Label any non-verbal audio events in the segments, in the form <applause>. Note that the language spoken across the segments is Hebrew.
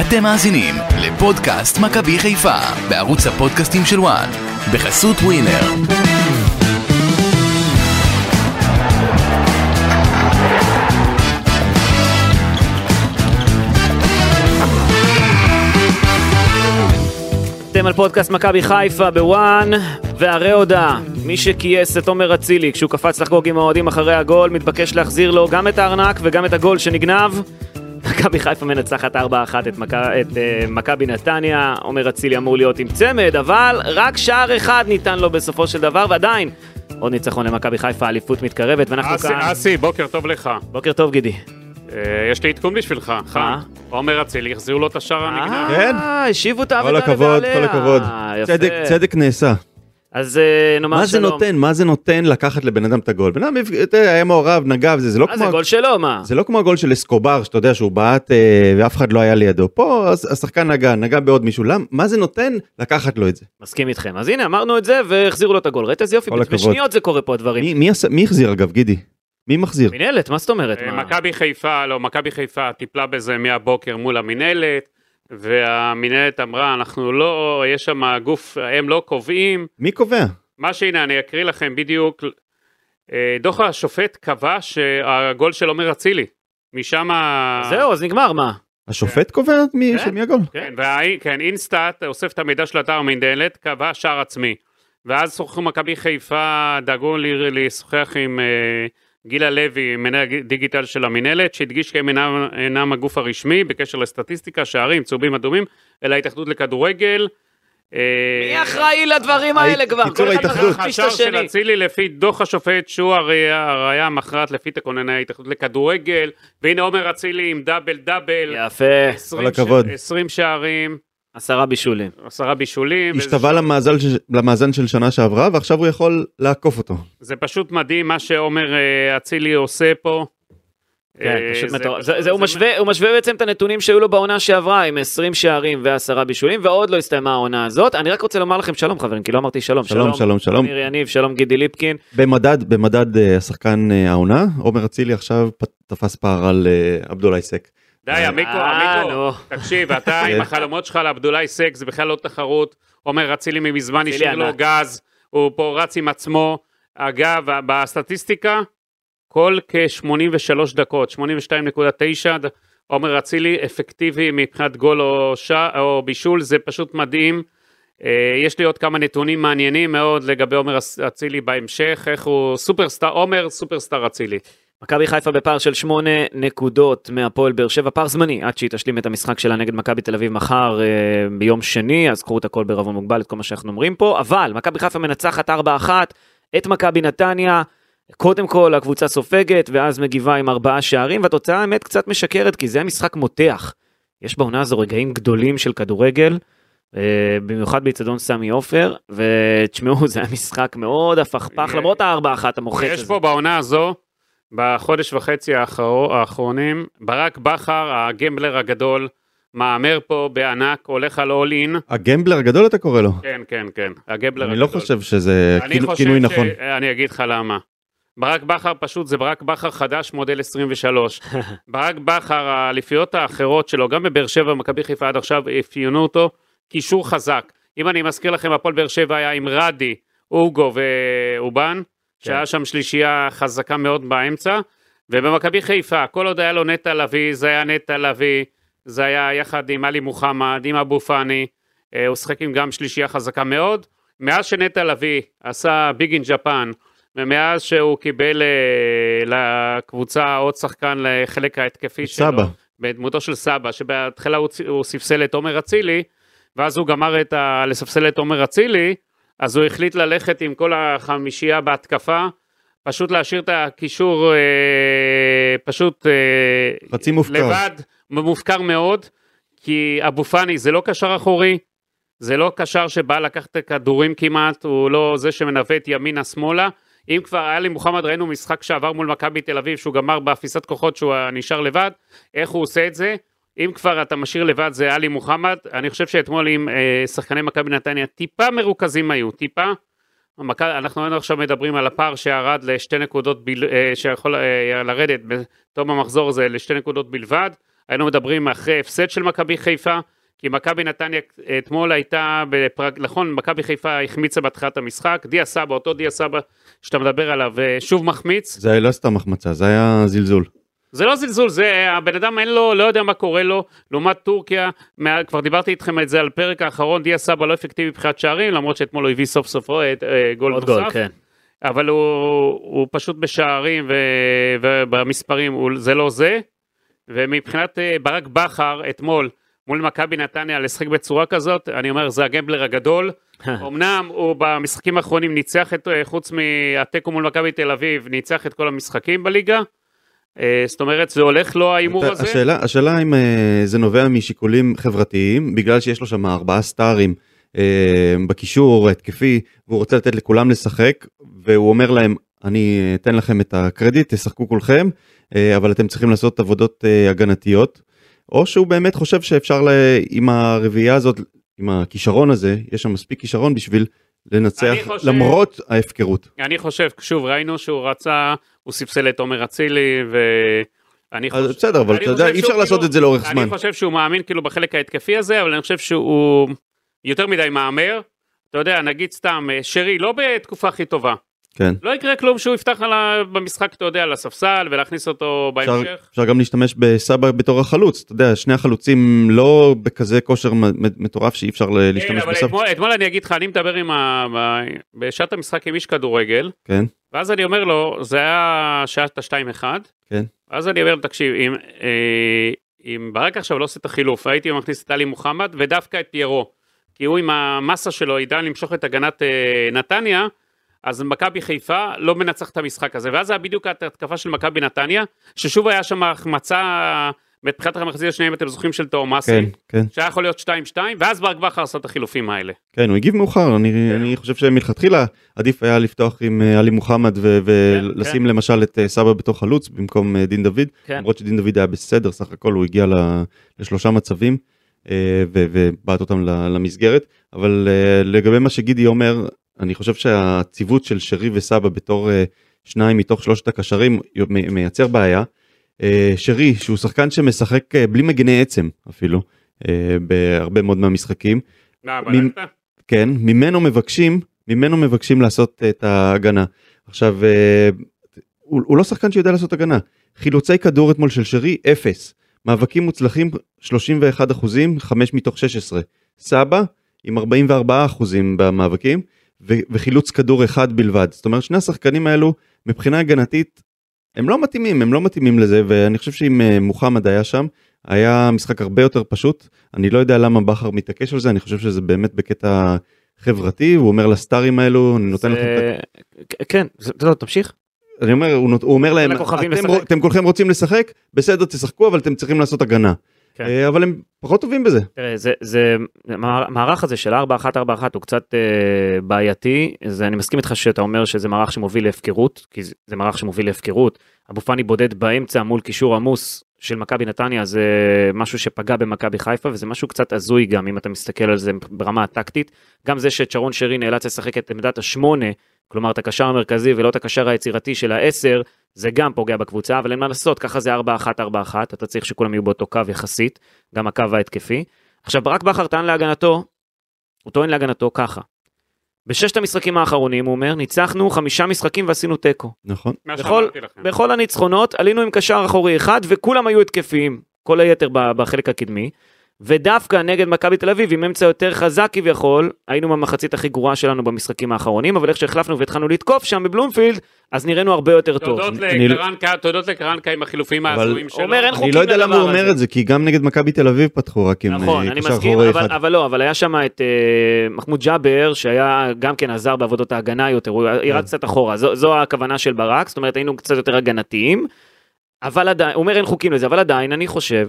אתם מאזינים לפודקאסט מכבי חיפה בערוץ הפודקאסטים של וואן בחסות ווינר. אתם על פודקאסט מכבי חיפה בוואן, והרי הודעה, מי שכייס את עומר אצילי כשהוא קפץ לחגוג עם האוהדים אחרי הגול, מתבקש להחזיר לו גם את הארנק וגם את הגול שנגנב. מכבי חיפה מנצחת 4-1 את. את uh, מכבי נתניה, עומר אצילי אמור להיות עם צמד, אבל רק שער אחד ניתן לו בסופו של דבר, ועדיין עוד ניצחון למכבי חיפה, אליפות מתקרבת, ואנחנו אסי, כאן... אסי, בוקר טוב לך. בוקר טוב גידי. אה, יש לי עדכון בשבילך, חם. עומר אצילי, החזירו לו את השער הנגנב. כן? אה, השיבו את כל האבדה הכבוד, לבעליה. כל הכבוד. יפה. צדק, צדק נעשה. אז אה, נאמר מה שלום. זה נותן? מה זה נותן לקחת לבן אדם את הגול? בן אדם אתה יודע, היה מעורב, נגע וזה, זה לא מה זה כמו... גול שלו, מה? זה לא כמו הגול של אסקובר, שאתה יודע שהוא בעט אה, ואף אחד לא היה לידו. פה הש- השחקן נגע, נגע בעוד מישהו. למ- מה זה נותן לקחת לו את זה? מסכים איתכם. אז הנה, אמרנו את זה והחזירו לו את הגול. ראית איזה יופי? בשניות זה קורה פה הדברים. מי, מי, עשה- מי החזיר אגב, גידי? מי מחזיר? מינהלת, מה זאת אומרת? אה, מה? מכבי חיפה, לא, מכבי חיפה טיפלה בזה מהבוקר מול המינהלת, והמינהלת אמרה, אנחנו לא, יש שם גוף, הם לא קובעים. מי קובע? מה שהנה, אני אקריא לכם בדיוק. אה, דוח השופט קבע שהגול של עומר אצילי. משם... זהו, אז נגמר, מה? השופט קובע מי, כן. של מי הגול? כן, והאי- כן, אינסטאט אוסף את המידע של אתר המינהלת, קבע שער עצמי. ואז שוחחו מכבי חיפה, דאגו לשוחח עם אה, גילה לוי, מנהל דיגיטל של המינהלת, שהדגיש כי הם אינם, אינם הגוף הרשמי בקשר לסטטיסטיקה, שערים, צהובים, אדומים, אלא ההתאחדות לכדורגל. אה, מי אחראי לדברים האלה כבר? קיצור, כל אחד ההתאחדות. מכפיש את השער של. אצילי לפי דוח השופט שהוא הראייה הראייה המכרעת לפי תקנוני ההתאחדות לכדורגל והנה עומר אצילי עם דאבל דאבל, יפה, 20 כל הכבוד. ש- 20 שערים, עשרה בישולים. עשרה בישולים, השתווה למאזן, של- למאזן של שנה שעברה ועכשיו הוא יכול לעקוף אותו. זה פשוט מדהים מה שעומר אה, אצילי עושה פה. כן, אה, פשוט זה מטורף. הוא משווה- בעצם את הנתונים שהיו לו בעונה שעברה עם 20 שערים ועשרה בישולים, ועוד לא הסתיימה העונה הזאת. אני רק רוצה לומר לכם שלום חברים, כי לא אמרתי שלום. שלום, שלום, שלום. אמיר יניב, שלום גידי ליפקין. במדד, במדד אה, השחקן העונה, עומר אצילי עכשיו תפס פער על עבדולאי סק. די, עמיקו, אה, עמיקו. תקשיב, אתה. <laughs> עם החלומות שלך לעבדולאי סק, זה בכלל לא תחרות. עומר אצילי מזמן השאיר לו. גז, הוא פה רץ עם עצמו. אגב, בסטטיסטיקה, כל כ-83 דקות, 82.9, ד- עומר אצילי אפקטיבי מבחינת גול או, ש... או בישול, זה פשוט מדהים. אה, יש לי עוד כמה נתונים מעניינים מאוד לגבי עומר אצ- אצילי בהמשך, איך הוא סופרסטאר, עומר סופרסטאר אצילי. מכבי חיפה בפער של שמונה נקודות מהפועל באר שבע, פער זמני, עד שהיא תשלים את המשחק שלה נגד מכבי תל אביב מחר אה, ביום שני, אז קחו את הכל בערבון מוגבל, את כל מה שאנחנו אומרים פה, אבל מכבי חיפה מנצחת 4-1 את מכבי נתניה, קודם כל הקבוצה סופגת, ואז מגיבה עם ארבעה שערים, והתוצאה האמת קצת משקרת, כי זה משחק מותח. יש בעונה הזו רגעים גדולים של כדורגל, אה, במיוחד באיצטדיון סמי עופר, ותשמעו, זה היה משחק מאוד הפכפך, יש- למרות ה-4-1 המוחץ הזה. יש פה בעונה הזו, בחודש וחצי האחר- האחרונים, ברק בכר, הגמבלר הגדול, מהמר פה בענק, הולך על אול אין. הגמבלר הגדול אתה קורא לו? כן, כן, כן, הגמבלר אני לא הגדול. חושב שזה חושב כינוי ש- נכון. אני אגיד לך למה. ברק בכר פשוט זה ברק בכר חדש מודל 23. <laughs> ברק בכר האליפיות האחרות שלו גם בבאר שבע ומכבי חיפה עד עכשיו אפיינו אותו קישור חזק. אם אני מזכיר לכם הפועל באר שבע היה עם רדי, אוגו ואובן שהיה שם שלישייה חזקה מאוד באמצע ובמכבי חיפה כל עוד היה לו נטע לביא זה היה נטע לביא זה היה יחד עם עלי מוחמד עם אבו פאני אה, הוא שיחק עם גם שלישייה חזקה מאוד מאז שנטע לביא עשה ביג אין ג'פן ומאז שהוא קיבל אה, לקבוצה עוד שחקן לחלק ההתקפי שלו, סבא. בדמותו של סבא, שבהתחלה הוא, הוא ספסל את עומר אצילי, ואז הוא גמר את ה... לספסל את עומר אצילי, אז הוא החליט ללכת עם כל החמישייה בהתקפה, פשוט להשאיר את הקישור אה, פשוט אה, חצי מופקר. לבד, מופקר מאוד, כי אבו פאני זה לא קשר אחורי, זה לא קשר שבא לקחת את הכדורים כמעט, הוא לא זה שמנווט ימינה שמאלה. אם כבר היה לי מוחמד, ראינו משחק שעבר מול מכבי תל אביב, שהוא גמר באפיסת כוחות שהוא נשאר לבד, איך הוא עושה את זה? אם כבר אתה משאיר לבד זה עלי מוחמד, אני חושב שאתמול עם אה, שחקני מכבי נתניה טיפה מרוכזים היו, טיפה. המכ... אנחנו היינו עכשיו מדברים על הפער שירד לשתי נקודות, בל... אה, שיכול אה, לרדת בתום המחזור הזה לשתי נקודות בלבד. היינו מדברים אחרי הפסד של מכבי חיפה, כי מכבי נתניה אתמול הייתה, בפרק, נכון, מכבי חיפה החמיצה בהתחלת המשחק, דיה סבא, אותו דיה סבא שאתה מדבר עליו, אה, שוב מחמיץ. זה לא סתם החמצה, זה היה זלזול. זה לא זלזול, זה הבן אדם אין לו, לא יודע מה קורה לו, לעומת טורקיה, מה, כבר דיברתי איתכם את זה על פרק האחרון, דיה סבא לא אפקטיבי מבחינת שערים, למרות שאתמול הוא הביא סוף סוף אה, גול נוסף. גול, כן. אבל הוא, הוא פשוט בשערים ו, ובמספרים הוא, זה לא זה. ומבחינת אה, ברק בכר אתמול מול מכבי נתניה לשחק בצורה כזאת, אני אומר זה הגמבלר הגדול. <laughs> אמנם הוא במשחקים האחרונים ניצח את, אה, חוץ מהתיקו מול מכבי תל אביב, ניצח את כל המשחקים בליגה. אה, זאת אומרת זה הולך לו ההימור הזה. השאלה, השאלה אם אה, זה נובע משיקולים חברתיים, בגלל שיש לו שם ארבעה סטארים אה, בקישור התקפי, והוא רוצה לתת לכולם לשחק, והוא אומר להם, אני אתן לכם את הקרדיט, תשחקו כולכם, אה, אבל אתם צריכים לעשות עבודות אה, הגנתיות, או שהוא באמת חושב שאפשר ל... עם הרביעייה הזאת, עם הכישרון הזה, יש שם מספיק כישרון בשביל לנצח חושב- למרות ההפקרות. אני חושב, שוב ראינו שהוא רצה, הוא ספסל את עומר אצילי ואני אז חושב... בסדר, אבל אתה יודע, אי אפשר לעשות את זה לאורך זמן. אני חושב שהוא מאמין כאילו בחלק ההתקפי הזה, אבל אני חושב שהוא יותר מדי מהמר. אתה יודע, נגיד סתם, אה, שרי לא בתקופה הכי טובה. כן. לא יקרה כלום שהוא יפתח ה... במשחק, אתה יודע, על הספסל ולהכניס אותו אפשר, בהמשך. אפשר גם להשתמש בסבא בתור החלוץ, אתה יודע, שני החלוצים לא בכזה כושר מטורף שאי אפשר כן, להשתמש בסבא. אתמול, אתמול אני אגיד לך, אני מדבר עם ה... בשעת המשחק עם איש כדורגל, כן, ואז אני אומר לו, זה היה שעת ה-2-1, כן. אז אני אומר לו, תקשיב, אם, אה, אם ברק עכשיו לא עושה את החילוף, הייתי מכניס את טלי מוחמד ודווקא את פיירו, כי הוא עם המסה שלו ידע למשוך את הגנת אה, נתניה, אז מכבי חיפה לא מנצח את המשחק הזה, ואז היה בדיוק ההתקפה של מכבי נתניה, ששוב היה שם החמצה מבחינת המחזית השנייה, אם אתם זוכרים, של תאומאסי, כן, כן, שהיה יכול להיות 2-2, ואז ברק בכר עשה את החילופים האלה. כן, הוא הגיב מאוחר, אני, כן. אני חושב שמלכתחילה עדיף היה לפתוח עם אה, עלי מוחמד ו- ולשים למשל את אה, סבא בתור חלוץ במקום אה, דין דוד, כן. למרות שדין דוד היה בסדר, סך הכל הוא הגיע לשלושה מצבים ובעט אותם למסגרת, אבל לגבי מה שגידי אומר, אני חושב שהציוות של שרי וסבא בתור אה, שניים מתוך שלושת הקשרים מייצר בעיה. אה, שרי שהוא שחקן שמשחק אה, בלי מגני עצם אפילו בהרבה מאוד מהמשחקים. כן, ממנו מבקשים, ממנו מבקשים לעשות את ההגנה. עכשיו, הוא, הוא לא שחקן שיודע לעשות הגנה. חילוצי כדור אתמול של שרי, אפס. מאבקים מוצלחים, 31 אחוזים, 5 מתוך 16. סבא, עם 44 אחוזים במאבקים, ו- וחילוץ כדור אחד בלבד. זאת אומרת, שני השחקנים האלו, מבחינה הגנתית, הם לא מתאימים, הם לא מתאימים לזה, ואני חושב שאם אה, מוחמד היה שם, היה משחק הרבה יותר פשוט. אני לא יודע למה בכר מתעקש על זה, אני חושב שזה באמת בקטע חברתי, הוא אומר לסטארים האלו, אני נותן לכם את. זה- כן, זה- לא, תמשיך. אני אומר, הוא, נות- הוא אומר להם, אתם, לשחק." אתם כולכם רוצים לשחק, בסדר תשחקו, אבל אתם צריכים לעשות הגנה. כן. אה, אבל הם פחות טובים בזה. תראה, זה, זה, המערך הזה של 4-1-4-1 הוא קצת אה, בעייתי, זה, אני מסכים איתך שאתה אומר שזה מערך שמוביל להפקרות, כי זה, זה מערך שמוביל להפקרות. אבו פאני בודד באמצע מול קישור עמוס של מכבי נתניה, זה משהו שפגע במכבי חיפה, וזה משהו קצת הזוי גם, אם אתה מסתכל על זה ברמה הטקטית. גם זה שצ'רון שרי נאלץ לשחק את עמדת השמונה, כלומר את הקשר המרכזי ולא את הקשר היצירתי של העשר, זה גם פוגע בקבוצה, אבל אין מה לעשות, ככה זה 4-1-4-1, אתה צריך שכולם יהיו באותו קו יחסית, גם הקו ההתקפי. עכשיו ברק בכר טען להגנתו, הוא טוען להגנתו ככה. בששת המשחקים האחרונים, הוא אומר, ניצחנו חמישה משחקים ועשינו תיקו. נכון. בכל-. בכל הניצחונות עלינו עם קשר אחורי אחד וכולם היו התקפיים, כל היתר בחלק הקדמי. ודווקא נגד מכבי תל אביב עם אמצע יותר חזק כביכול, היינו במחצית הכי גרועה שלנו במשחקים האחרונים, אבל איך שהחלפנו והתחלנו לתקוף שם בבלומפילד, אז נראינו הרבה יותר טוב. תודות אני- לקרנקה, תודות לקרנקה עם החילופים ההזויים שלו. אומר, אין אני חוקים לא יודע למה הוא אומר. את זה, כי גם נגד מכבי תל אביב פתחו רק עם נכון, אה, אני קשר מסכים, אחורי אבל, אחד. אבל לא, אבל היה שם את אה, מחמוד ג'אבר, שהיה גם כן עזר בעבודות ההגנה יותר, הוא ירד קצת אחורה, זו, זו הכוונה של ברק, זאת אומרת היינו קצת יותר הגנתיים, אבל עדיין, הוא אומר אין חוקים לזה, אבל עדיין אני חושב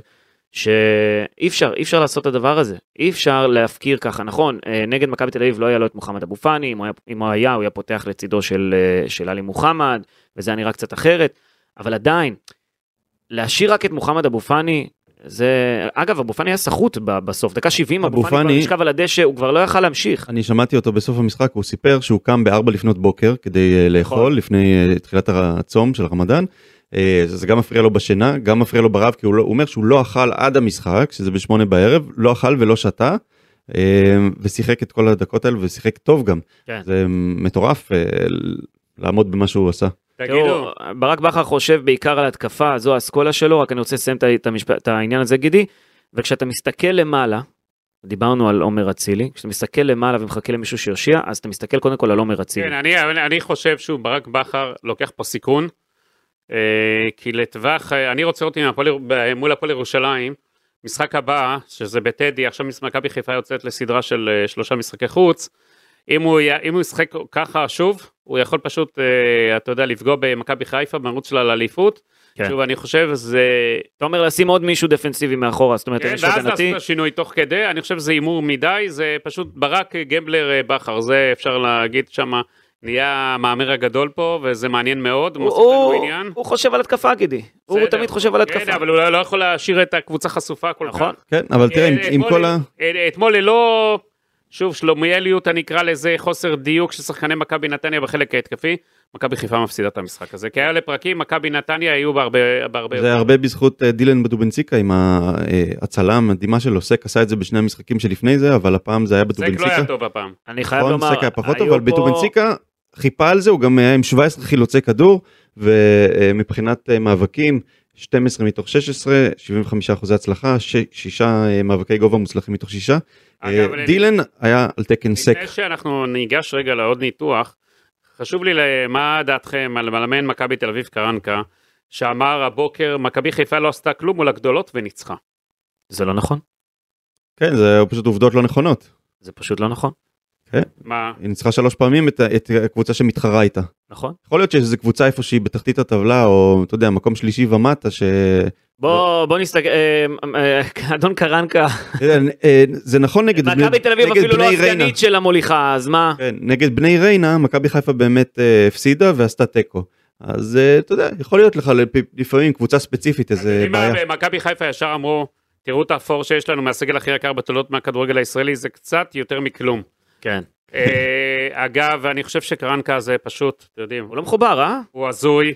שאי אפשר, אי אפשר לעשות את הדבר הזה, אי אפשר להפקיר ככה, נכון, אה, נגד מכבי תל אביב לא היה לו את מוחמד אבו פאני, אם אם הוא היה, הוא היה פותח לצידו של, אה, של עלי מוחמד, וזה היה נראה קצת אחרת, אבל עדיין, להשאיר רק את מוחמד אבו פאני, זה, אגב, אבו פאני היה סחוט בסוף, דקה 70, אבו אבו פאני כבר נשכב על הדשא, הוא כבר לא יכל להמשיך. אני שמעתי אותו בסוף המשחק, הוא סיפר שהוא קם בארבע לפנות בוקר כדי אה, לאכול נכון. לפני תחילת הצום של הרמדאן, זה גם מפריע לו בשינה, גם מפריע לו ברעב, כי הוא, לא, הוא אומר שהוא לא אכל עד המשחק, שזה בשמונה בערב, לא אכל ולא שתה, אה, ושיחק את כל הדקות האלה, ושיחק טוב גם. כן. זה מטורף אה, לעמוד במה שהוא עשה. תגידו, ברק בכר חושב בעיקר על התקפה, זו האסכולה שלו, רק אני רוצה לסיים את ה- את העניין הזה, גידי, וכשאתה מסתכל למעלה, דיברנו על עומר אצילי, כשאתה מסתכל למעלה ומחכה למישהו שיושיע, אז אתה מסתכל קודם כל על עומר אצילי. כן, אני, אני חושב שהוא ברק בכר לוקח פה סיכון, אה, כי לטווח, אה, אני רוצה ב- מול הפועל ירושלים, משחק הבא, שזה בטדי, עכשיו מכבי חיפה יוצאת לסדרה של אה, שלושה משחקי חוץ, אם הוא, אם הוא ישחק ככה שוב, הוא יכול פשוט, אה, אתה יודע, לפגוע במכבי חיפה במרוץ שלה לאליפות. כן. שוב, אני חושב שזה... אתה אומר לשים עוד מישהו דפנסיבי מאחורה, זאת אומרת, כן, יש ואז הגנתי, לעשות את השינוי תוך כדי, אני חושב שזה הימור מדי, זה פשוט ברק גמבלר אה, בכר, זה אפשר להגיד שם, נהיה המהמר הגדול פה, וזה מעניין מאוד, הוא- מוסיף לנו הוא עניין. הוא חושב על התקפה, גידי. הוא. תמיד חושב על התקפה. כן, אבל הוא לא- לא יכול להשאיר את הקבוצה חשופה כל כך. נכון. כן, אבל תראה, עם, אה, עם אתמול- כל ה... אה, אתמול ללא, שוב, שלומיאליות, אני אקרא לזה חוסר דיוק של שחקני מכבי נתניה בחלק ההתקפי, מכבי חיפה מפסידה את המשחק הזה. כי היה לפרקים, מכבי נתניה היו בהרבה... בהרבה זה הרבה בזכות אה, דילן בדובנציקה עם ההצלה המדהימה שלו, סק עשה את זה בשני המשחקים שלפני זה, אבל הפעם זה היה סק לא בדובנציקה. היה טוב הפעם. אני חייב נכון, לומר, סק היה פחות טוב, אבל פה- בדובנציקה חיפה על זה, הוא גם היה עם 17 חילוצי כדור, ומבחינת אה, מאבקים, 12 מתוך 16, 75 אחוזי הצלחה, ש- שישה אה, מאבקי גובה מוצלחים מתוך שישה. אגב, אה, אני- דילן היה על תקן סק. לפני שאנחנו ניגש רגע לעוד ניתוח, חשוב לי, מה דעתכם על מאמן מכבי תל אביב קרנקה, שאמר הבוקר, מכבי חיפה לא עשתה כלום מול הגדולות וניצחה. זה לא נכון, כן, זה פשוט עובדות לא נכונות. זה פשוט לא נכון, מה? היא ניצחה שלוש פעמים את, את הקבוצה שמתחרה איתה. נכון? יכול להיות שיש איזה קבוצה איפושהי בתחתית הטבלה, או אתה יודע, מקום שלישי ומטה, ש... בוא בוא נסתכל, אה, אה, אדון קרנקה, אה, זה נכון נגד מכבי תל אביב אפילו לא. הסגנית של המוליכה, אז מה? כן, נגד בני ריינה, מכבי חיפה באמת אה, הפסידה ועשתה תיקו. אז אה, אתה יודע, יכול להיות לך לפ- לפעמים קבוצה ספציפית איזה בעיה. מכבי חיפה ישר אמרו, תראו את האפור שיש לנו מהסגל הכי יקר בתולדות מהכדורגל הישראלי, זה קצת יותר מכלום. כן. אה, אגב, אני חושב שקרנקה זה פשוט, אתם יודעים, הוא לא מחובר, אה? הוא הזוי,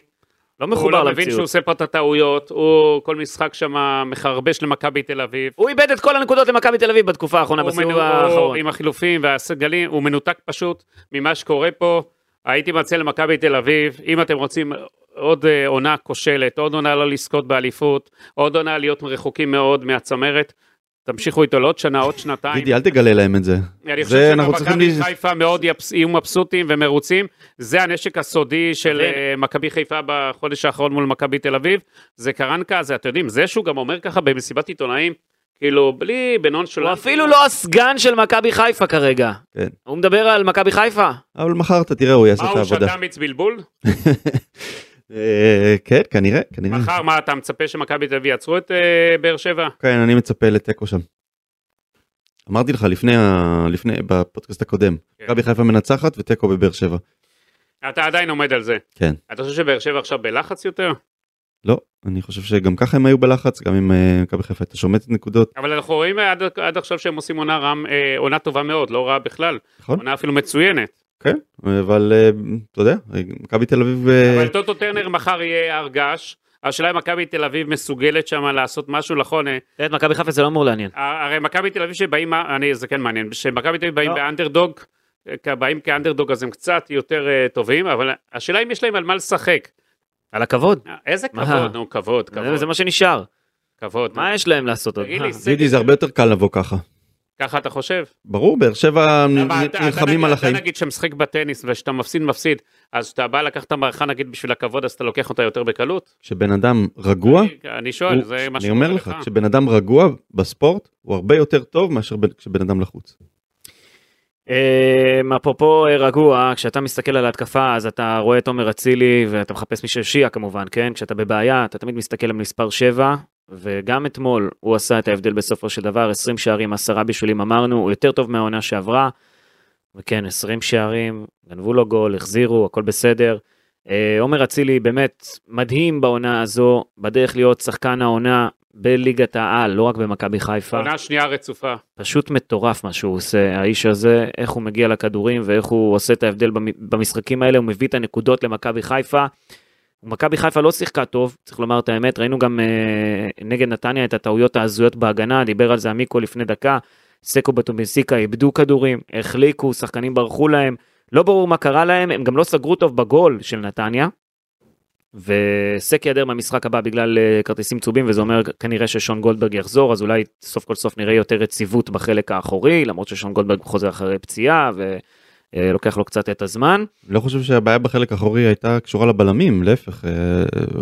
לא הוא מחובר לא מבין שהוא למציאות. עושה פה את הטעויות, הוא כל משחק שם מחרבש למכבי תל אביב. הוא איבד את כל הנקודות למכבי תל אביב בתקופה האחרונה, הוא בסיבוב האחרון. עם החילופים והסגלים, הוא מנותק פשוט ממה שקורה פה. הייתי מציע למכבי תל אביב, אם אתם רוצים עוד אה, עונה כושלת, עוד עונה לא לזכות באליפות, עוד עונה להיות רחוקים מאוד מהצמרת, תמשיכו איתו לעוד שנה, עוד שנתיים. גידי, אל תגלה להם את זה. אני חושב אנחנו צריכים שמכבי חיפה מאוד יהיו מבסוטים ומרוצים, זה הנשק הסודי של. אה, מכבי חיפה בחודש האחרון מול מכבי תל אביב, זה קרנקה, זה אתם יודעים, זה שהוא גם אומר ככה במסיבת עיתונאים, כאילו בלי בנונשולנט. הוא אפילו לא הסגן של מכבי חיפה כרגע. כן. הוא מדבר על מכבי חיפה. אבל מחר אתה תראה, הוא יעשה מה את הוא העבודה. שתה מיץ בלבול? <laughs> אה, כן, כנראה, כנראה. מחר מה אתה מצפה שמכבי תל אביב יעצרו את אה, באר שבע? כן, אני מצפה לתיקו שם. אמרתי לך לפני, לפני, בפודקאסט הקודם, כן. מכבי חיפה מנצחת ותיקו בבאר שבע. אתה עדיין עומד על זה. כן. אתה חושב שבאר שבע עכשיו בלחץ יותר? לא, אני חושב שגם ככה הם היו בלחץ, גם אם אה, מכבי חיפה הייתה שומטת נקודות, אבל אנחנו רואים עד, עד עכשיו שהם עושים עונה, רם, עונה טובה מאוד, לא רעה בכלל. נכון? עונה אפילו מצוינת. כן, אבל אה, אתה יודע, מכבי תל אביב, אה, אבל טוטו טרנר מחר יהיה הרגש. השאלה אם מכבי תל אביב מסוגלת שם לעשות משהו נכון. אה, את מכבי חיפה זה לא אמור לעניין. הרי מכבי תל אביב שבאים, אני, זה כן מעניין, שמכבי תל אביב באים לא. באנדרדוג, באים כאנדרדוג אז הם קצת יותר טובים, אבל השאלה אם יש להם על מה לשחק. על הכבוד. איזה? כבוד, נו, כבוד, זה- כבוד, זה מה שנשאר. כבוד. מה יש להם לעשות עוד? תגיד? לי, זה הרבה יותר קל לבוא ככה. ככה אתה חושב? ברור, באר שבע נלחמים על החיים. אתה נגיד שמשחק בטניס ושאתה מפסיד מפסיד, אז כשאתה בא לקחת את המערכה נגיד בשביל הכבוד אז אתה לוקח אותה יותר בקלות? כשבן אדם רגוע, אני- אני שואל, הוא- זה מה אני אומר לך, כשבן אדם רגוע בספורט, הוא הרבה יותר טוב מאשר בן- כשבן אדם לחוץ. אה, אפרופו אה, רגוע, כשאתה מסתכל על ההתקפה אז אתה רואה את עומר אצילי ואתה מחפש מי שיושיע כמובן, כן? כשאתה בבעיה אתה תמיד מסתכל על מספר 7 וגם אתמול הוא עשה את ההבדל בסופו של דבר, 20 שערים, 10 בישולים אמרנו, הוא יותר טוב מהעונה שעברה. וכן, 20 שערים, גנבו לו גול, החזירו, הכל בסדר. אה, עומר אצילי באמת מדהים בעונה הזו, בדרך להיות שחקן העונה בליגת העל, לא רק במכבי חיפה. עונה שנייה רצופה. פשוט מטורף מה שהוא עושה, האיש הזה, איך הוא מגיע לכדורים ואיך הוא עושה את ההבדל במ- במשחקים האלה, הוא מביא את הנקודות למכבי חיפה. מכבי חיפה לא שיחקה טוב, צריך לומר את האמת, ראינו גם אה, נגד נתניה את הטעויות ההזויות בהגנה, דיבר על זה עמיקו לפני דקה, סקו בטובינסיקה איבדו כדורים, החליקו, שחקנים ברחו להם, לא ברור מה קרה להם, הם גם לא סגרו טוב בגול של נתניה. וסק ייעדר מהמשחק הבא בגלל אה, כרטיסים צהובים וזה אומר כנראה ששון גולדברג יחזור אז אולי סוף כל סוף נראה יותר רציבות בחלק האחורי למרות ששון גולדברג חוזר אחרי פציעה ולוקח לו קצת את הזמן. לא חושב שהבעיה בחלק האחורי הייתה קשורה לבלמים, להפך, אה,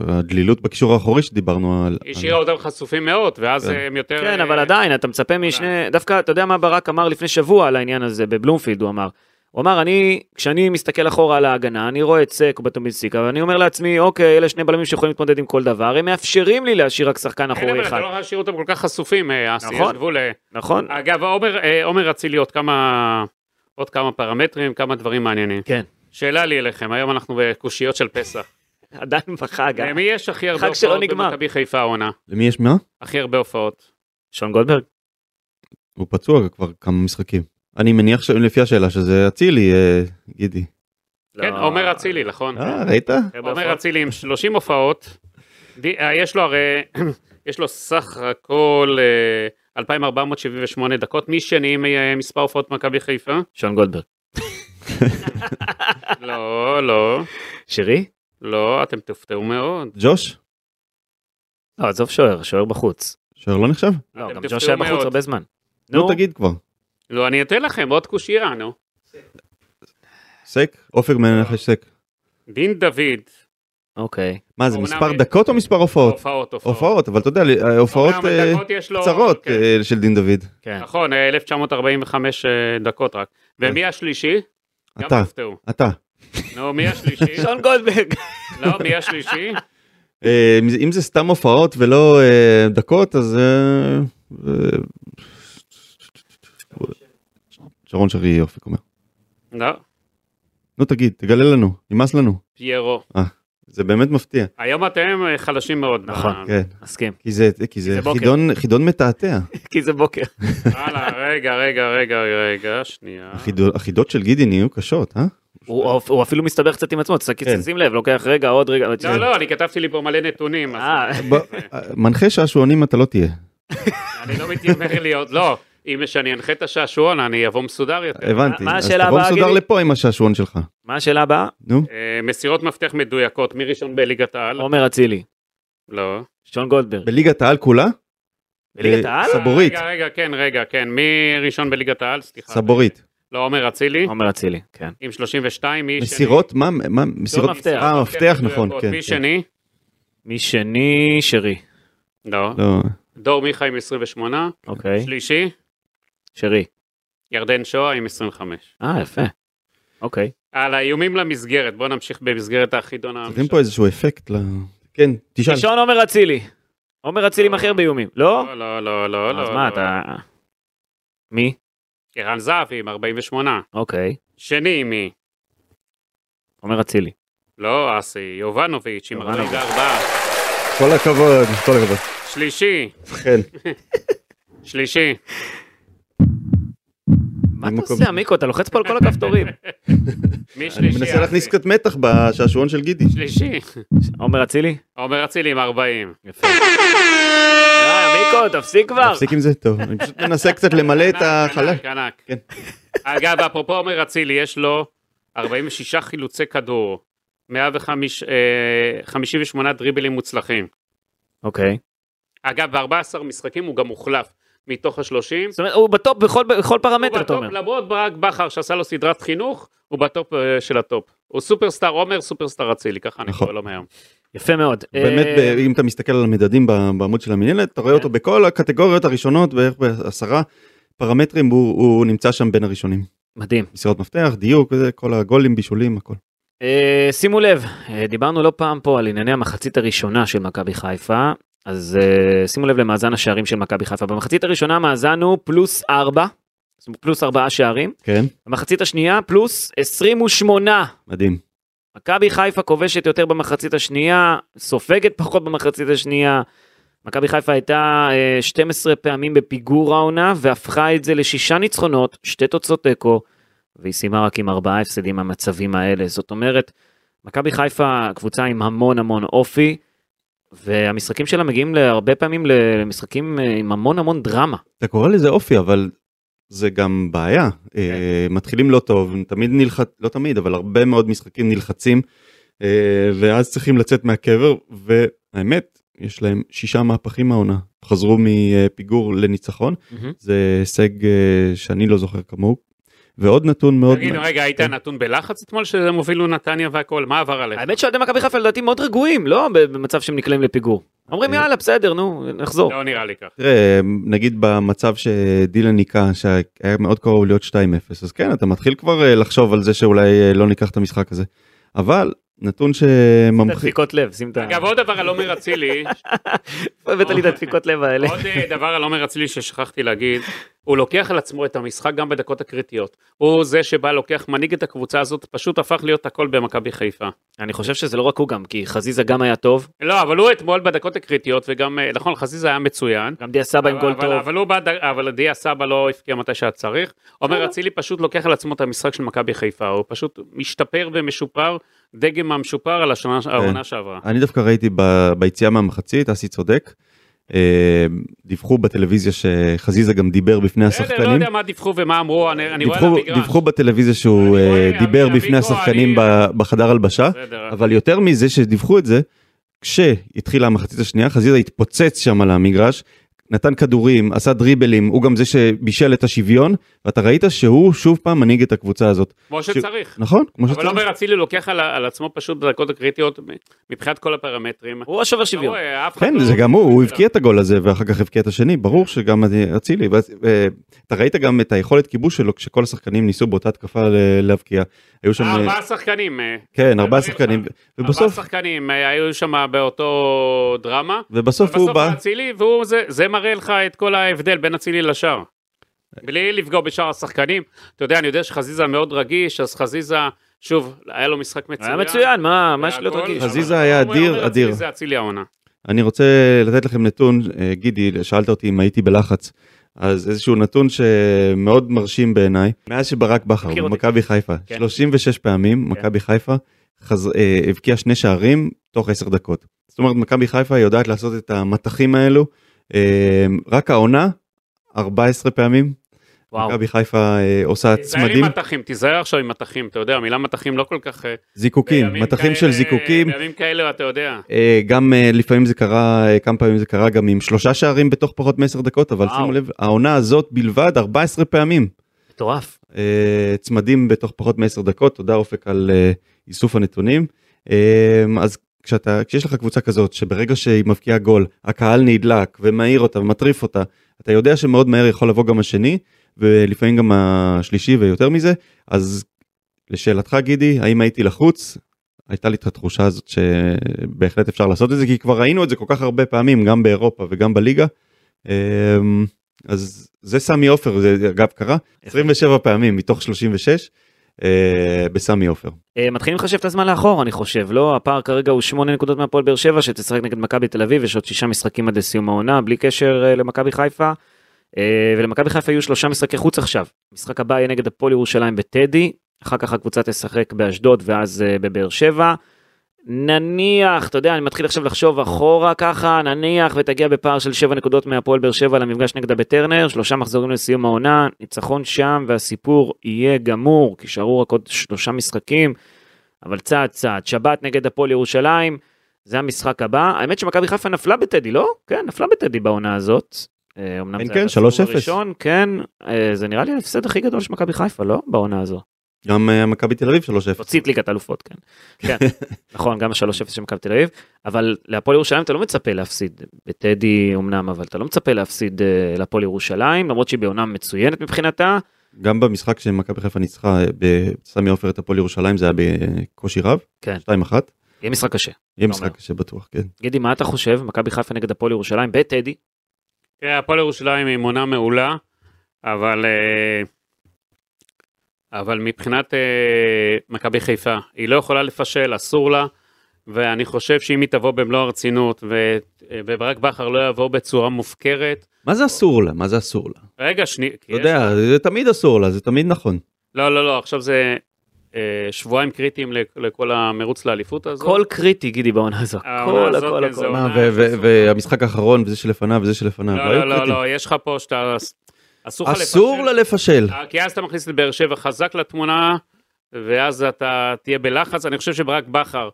הדלילות בקישור האחורי שדיברנו על... השאירה אותם חשופים מאוד, ואז כן. הם יותר... כן אה, אבל עדיין אתה מצפה משני דווקא אתה יודע מה ברק אמר לפני שבוע על העניין הזה בבלומפילד הוא אמר. הוא אמר אני כשאני מסתכל אחורה על ההגנה אני רואה את סק בטומינסיקה ואני אומר לעצמי אוקיי אלה שני בלמים שיכולים להתמודד עם כל דבר הם מאפשרים לי להשאיר רק שחקן אחורי אבל אחד אתה לא יכול להשאיר אותם כל כך חשופים, אה, אסי, נכון. אה. נכון אגב, אה, עומר אצילי עוד כמה עוד כמה פרמטרים, כמה דברים מעניינים. כן שאלה לי אליכם, היום אנחנו בקושיות של פסח. עדיין בחג אה? למי יש הכי הרבה הופעות. במכבי חיפה העונה? למי יש מה? הכי הרבה הופעות. שון גולדברג הוא פצוע כבר כמה משחקים. אני מניח שלפי השאלה שזה אצילי, אה, גידי. כן, לא. עומר אצילי, נכון. אה, ראית? עומר אצילי עם 30 הופעות. די- אה, יש לו הרי, <clears throat> יש לו סך הכל 2,478 דקות. מי שני עם אה, מספר הופעות מכבי חיפה? שון גולדברג <laughs> לא, לא, שירי? לא, אתם תופתעו מאוד. ג'וש? לא עזוב שוער שוער בחוץ שוער לא נחשב? לא גם ג'וש היה בחוץ. הרבה זמן נו תגיד כבר. לא, אני אתן לכם עוד קושייה, נו. סק? אופק מנחש סק. דין דוד, אוקיי מה זה מספר דקות או מספר הופעות? הופעות, הופעות. הופעות אבל אתה יודע אה, הופעות אה, קצרות כן. אה, של דין דוד. כן נכון, אה, 1945 אה, דקות רק. ומי השלישי? גם אתה. אתה. נו, מי השלישי? <laughs> שון גולדברג לא, מי השלישי? אה, אם זה- סתם הופעות ולא אה, דקות אז אה, אה, שרון שרי אופק אומר. לא, נו תגיד תגלה לנו נמאס לנו פיירו. זה באמת מפתיע. היום אתם אה, חלשים מאוד. נכון. כן מסכים כי זה כי זה זה בוקר. חידון חידון מתעתע. <laughs> כי זה בוקר הלאה, רגע, רגע, רגע, רגע, שנייה. החידו- החידות של גידי נהיו קשות אה? הוא הוא אפילו מסתבר קצת עם עצמו כן. שים לב לוקח רגע עוד רגע לא, לא, אני כתבתי לי פה מלא נתונים. אה, ב- מנחה שעשועונים אתה לא תהיה. אני לא מתיימר להיות, לא. אם שאני אנחה את השעשועון, אני אבוא מסודר יותר. הבנתי. מה אז השאלה תבוא מסודר? לפה עם השעשועון שלך. מה השאלה הבאה נו. אה, מסירות מפתח מדויקות, מי ראשון בליגת העל? עומר אצילי לא. שון גולדברג בליגת העל כולה? בליגת אה, העל סבורית. רגע, רגע, כן, רגע, כן. מי ראשון בליגת העל? סליחה. סבורית. לא, עומר אצילי, עומר אצילי כן עם 32, מי שני? מסירות? מה? מה? מסירות? מפתח. אה מפתח נכון. כן, מי כן. שני? מי שני שרי לא. לא. דור מיכה עם 28. אוקיי שלישי? שרי ירדן שואה עם 25. אה יפה אוקיי על האיומים למסגרת, בואו נמשיך במסגרת החידון צריכים פה איזשהו אפקט ל... כן, תשאל. ראשון עומר אצילי עומר אצילי עם הכי הרבה איומים לא? לא, לא, לא, לא, לא. אז מה לא. אתה מי? ערן זהבי עם 48. אוקיי שני מי? עומר אצילי לא, אסי, יובנוביץ' עם יובנוביץ'. 44. כל הכבוד, כל הכבוד. שלישי, כן. <laughs> שלישי. מה אתה עושה עמיקו אתה לוחץ פה על כל הכפתורים מי אני שלישי? מנסה אסי? להכניס קצת מתח בשעשועון של גידי. שלישי. עומר אצילי? עומר אצילי עם 40. יפה. די, עמיקו תפסיק כבר תפסיק עם זה טוב. אני פשוט מנסה קצת למלא את החלל. ענק, ענק. כן. אגב, אפרופו עומר אצילי, יש לו 46 חילוצי כדור, 158 דריבלים מוצלחים. אוקיי אגב, ב-14 משחקים הוא גם הוחלף מתוך ה-30. זאת אומרת הוא בטופ בכל בכל פרמטר אתה אומר למרות ברק בכר שעשה לו סדרת חינוך, הוא בטופ אה, של הטופ. הוא סופרסטאר עומר, סופרסטאר אצילי, ככה אני נכון. קורא לו מהיום. יפה מאוד באמת, אה, אם אתה מסתכל על המדדים בעמוד של המינהלת, אתה רואה אותו בכל הקטגוריות הראשונות, בערך בעשרה פרמטרים, הוא הוא נמצא שם בין הראשונים. מדהים מסירות מפתח, דיוק, וזה, כל הגולים, בישולים, הכל. אה, שימו לב דיברנו לא פעם פה על ענייני המחצית הראשונה של מכבי חיפה אז אה, שימו לב למאזן השערים של מכבי חיפה במחצית הראשונה המאזן הוא פלוס 4 פלוס 4 שערים כן, במחצית השנייה פלוס 28 מדהים. מכבי חיפה כובשת יותר במחצית השנייה, סופגת פחות במחצית השנייה. מכבי חיפה הייתה אה, 12 פעמים בפיגור העונה והפכה את זה לשישה ניצחונות, שתי תוצאות תיקו, והיא סיימה רק עם ארבעה הפסדים מהמצבים האלה. זאת אומרת, מכבי חיפה קבוצה עם המון המון אופי, והמשחקים שלה מגיעים להרבה פעמים למשחקים אה, עם המון המון דרמה. אתה קורא לזה אופי, אבל זה גם בעיה. אה, מתחילים לא טוב, תמיד נלחץ, לא תמיד, אבל הרבה מאוד משחקים נלחצים, אה, ואז צריכים לצאת מהקבר, והאמת, יש להם שישה מהפכים העונה. חזרו מפיגור לניצחון, זה הישג שאני לא זוכר כמוהו. ועוד נתון מאוד... תגיד, רגע, היית כן. נתון בלחץ אתמול שהם הובילו נתניה והכל, מה עבר עליך? האמת שאוהדי מכבי חיפה לדעתי מאוד רגועים, לא במצב שהם נקלעים לפיגור. אומרים יאללה בסדר נו נחזור. לא נראה לי כך. תראה, נגיד במצב שדילן ניקה, שהיה מאוד קרוב להיות 2-0, אז כן, אתה מתחיל כבר אה, לחשוב על זה שאולי אה, לא ניקח את המשחק הזה. אבל נתון שממחיש... דפיקות לב, שים את ה... אגב, עוד דבר על עומר אצילי, הבאת לי את הדפיקות לב האלה? עוד אה, דבר על עומר אצילי ששכחתי להגיד, הוא לוקח על עצמו את המשחק גם בדקות הקריטיות. הוא זה שבא, לוקח, מנהיג את הקבוצה הזאת, פשוט הפך להיות הכל במכבי חיפה. אני חושב שזה לא רק הוא גם, כי חזיזה גם היה טוב, לא, אבל הוא אתמול בדקות הקריטיות, וגם, אה, נכון, חזיזה היה מצוין. גם דיה סבא עם גול טוב. אבל הוא בא, אבל דיה סבא לא הפקיע מתי שהיה צריך. עומר אצילי פשוט לוקח על עצמו את המשחק של מכבי חיפה, הוא פשוט משתפר ומשופר, דגם המשופר על השנה, כן. העונה שעברה. אני דווקא ראיתי ב- ביציאה מהמחצית, אסי צודק. אה, דיווחו בטלוויזיה שחזיזה גם דיבר בפני בסדר, לא השחקנים. יודע מה דיווחו ומה אמרו, אני רואה על דיווחו, המגרש. דיווחו בטלוויזיה שהוא אה, דיבר בפני השחקנים בחדר הלבשה. אבל יותר מזה שדיווחו את זה, כשהתחילה המחצית השנייה, חזיזה התפוצץ שם על המגרש, נתן כדורים, עשה דריבלים, הוא גם זה שבישל את השוויון, ואתה ראית שהוא שוב פעם מנהיג את הקבוצה הזאת. כמו שצריך. נכון, כמו אבל שצריך. עומר אצילי לוקח על, על עצמו פשוט בדקות הקריטיות מבחינת כל הפרמטרים. הוא השובר אתה שוויון. כן, לא- זה גם הוא, הוא הבקיע את הגול הזה ואחר כך הבקיע את השני, ברור שגם אצילי. אה, אתה ראית גם את היכולת כיבוש שלו כשכל השחקנים ניסו באותה התקפה להבקיע. היו שם, אה, אה, ארבעה שחקנים. כן, ארבעה שחקנים, ארבעה ובסוף, שחקנים אה, היו שם באותו דרמה. ובסוף הוא בא, אצילי, והוא זה, זה מראה לך את כל ההבדל בין אצילי לשאר. בלי לפגוע בשאר השחקנים. אתה יודע, אני יודע שחזיזה מאוד רגיש, אז חזיזה, שוב, היה לו משחק מצוין. היה מצוין, מה מה יש להיות והכל, רגיש? חזיזה היה אדיר, אדיר. זה אצילי העונה. אני רוצה לתת לכם נתון, אה, גידי, שאלת אותי אם הייתי בלחץ, אז איזשהו נתון שמאוד מרשים בעיניי, מאז שברק בכר. במכבי חיפה, כן. 36 פעמים מכבי חיפה חז- אה, הבקיע שני שערים תוך 10 דקות. זאת אומרת מכבי חיפה יודעת לעשות את המטחים האלו, רק העונה 14 פעמים, וואו. מכבי חיפה אה, עושה תיזהר עם צמדים, מטחים, תיזהר עכשיו עם מטחים, אתה יודע, המילה מטחים לא כל כך... אה, זיקוקים, מטחים של כאלה- זיקוקים, בימים כאלה, אתה יודע. אה, גם אה, לפעמים זה קרה, אה, כמה פעמים זה קרה גם עם שלושה שערים בתוך פחות מ-10 דקות, אבל וואו. שימו לב, העונה הזאת בלבד 14 פעמים. מטורף. אה, צמדים בתוך פחות מ-10 דקות, תודה אופק על אה, איסוף הנתונים. אה, אז כשאתה, כשיש לך קבוצה כזאת שברגע שהיא מבקיעה גול, הקהל נדלק ומעיר אותה ומטריף אותה, אתה יודע שמאוד מהר יכול לבוא גם השני, ולפעמים גם השלישי ויותר מזה, אז לשאלתך גידי, האם הייתי לחוץ? הייתה לי את התחושה הזאת שבהחלט אפשר לעשות את זה, כי כבר ראינו את זה כל כך הרבה פעמים, גם באירופה וגם בליגה. אה, אז זה סמי עופר, זה אגב קרה 27 פעמים מתוך 36 אה, בסמי עופר. אה, מתחילים לחשב את הזמן לאחור אני חושב לא הפער כרגע הוא 8 נקודות מהפועל באר שבע שתשחק נגד מכבי תל אביב יש עוד שישה משחקים עד לסיום העונה בלי קשר אה, למכבי חיפה. אה, ולמכבי חיפה יהיו שלושה משחקי חוץ עכשיו משחק הבא יהיה נגד הפועל ירושלים בטדי אחר כך הקבוצה תשחק באשדוד ואז אה, בבאר שבע. נניח אתה יודע אני מתחיל עכשיו לחשוב אחורה ככה נניח ותגיע בפער של 7 נקודות מהפועל באר שבע למפגש נגדה בטרנר שלושה מחזורים לסיום העונה ניצחון שם והסיפור יהיה גמור כי יישארו רק עוד שלושה משחקים. אבל צעד צעד, שבת נגד הפועל ירושלים, זה המשחק הבא. האמת שמכבי חיפה נפלה בטדי, לא? כן, נפלה בטדי בעונה הזאת. אה, אמנם כן, זה כן, היה בסיבוב 3-0. הראשון, כן, אה, זה נראה לי ההפסד הכי גדול של מכבי חיפה, לא? בעונה הזו. גם אה, מכבי תל אביב 3-0. הוציא את ליגת האלופות, כן. כן, נכון, גם ה-3-0 של מכבי תל אביב, אבל להפועל ירושלים אתה לא מצפה להפסיד, בטדי אמנם, אבל אתה לא מצפה להפסיד אה, להפועל ירושלים, למרות שהיא בעונה מצוינת מבחינתה. גם במשחק שמכבי חיפה ניצחה אה, בסמי עופר את הפועל ירושלים זה היה בקושי רב. כן. 2-1. יהיה משחק קשה. יהיה. משחק קשה בטוח, כן. גידי, מה אתה חושב? מכבי חיפה נגד הפועל ירושלים בטדי? כן, הפועל ירושלים היא מונה מעולה, אבל, אבל מבחינת אה, מכבי חיפה, היא לא יכולה לפשל, אסור לה, ואני חושב שאם היא תבוא במלוא הרצינות, ו- אה, וברק בכר לא יבוא בצורה מופקרת, מה זה אסור לה? מה זה אסור לה? רגע, שנייה, אתה יודע, זה תמיד אסור לה, זה תמיד נכון. לא, לא, לא, עכשיו זה, אה, שבועיים קריטיים לכ- לכל המרוץ לאליפות הזאת. כל קריטי, גידי, בעונה. העונה כל, הזאת, הכל, כן, הכל. זה מה, עונה ו- ו- חשובה. והמשחק האחרון וזה שלפניו וזה שלפניו. לא, היו לא, לא. לא, יש לך פה שאתה... אסור אסור לה לפשל. אה, כי אז אתה מכניס את באר שבע חזק לתמונה, ואז אתה תהיה בלחץ. אני חושב שברק בכר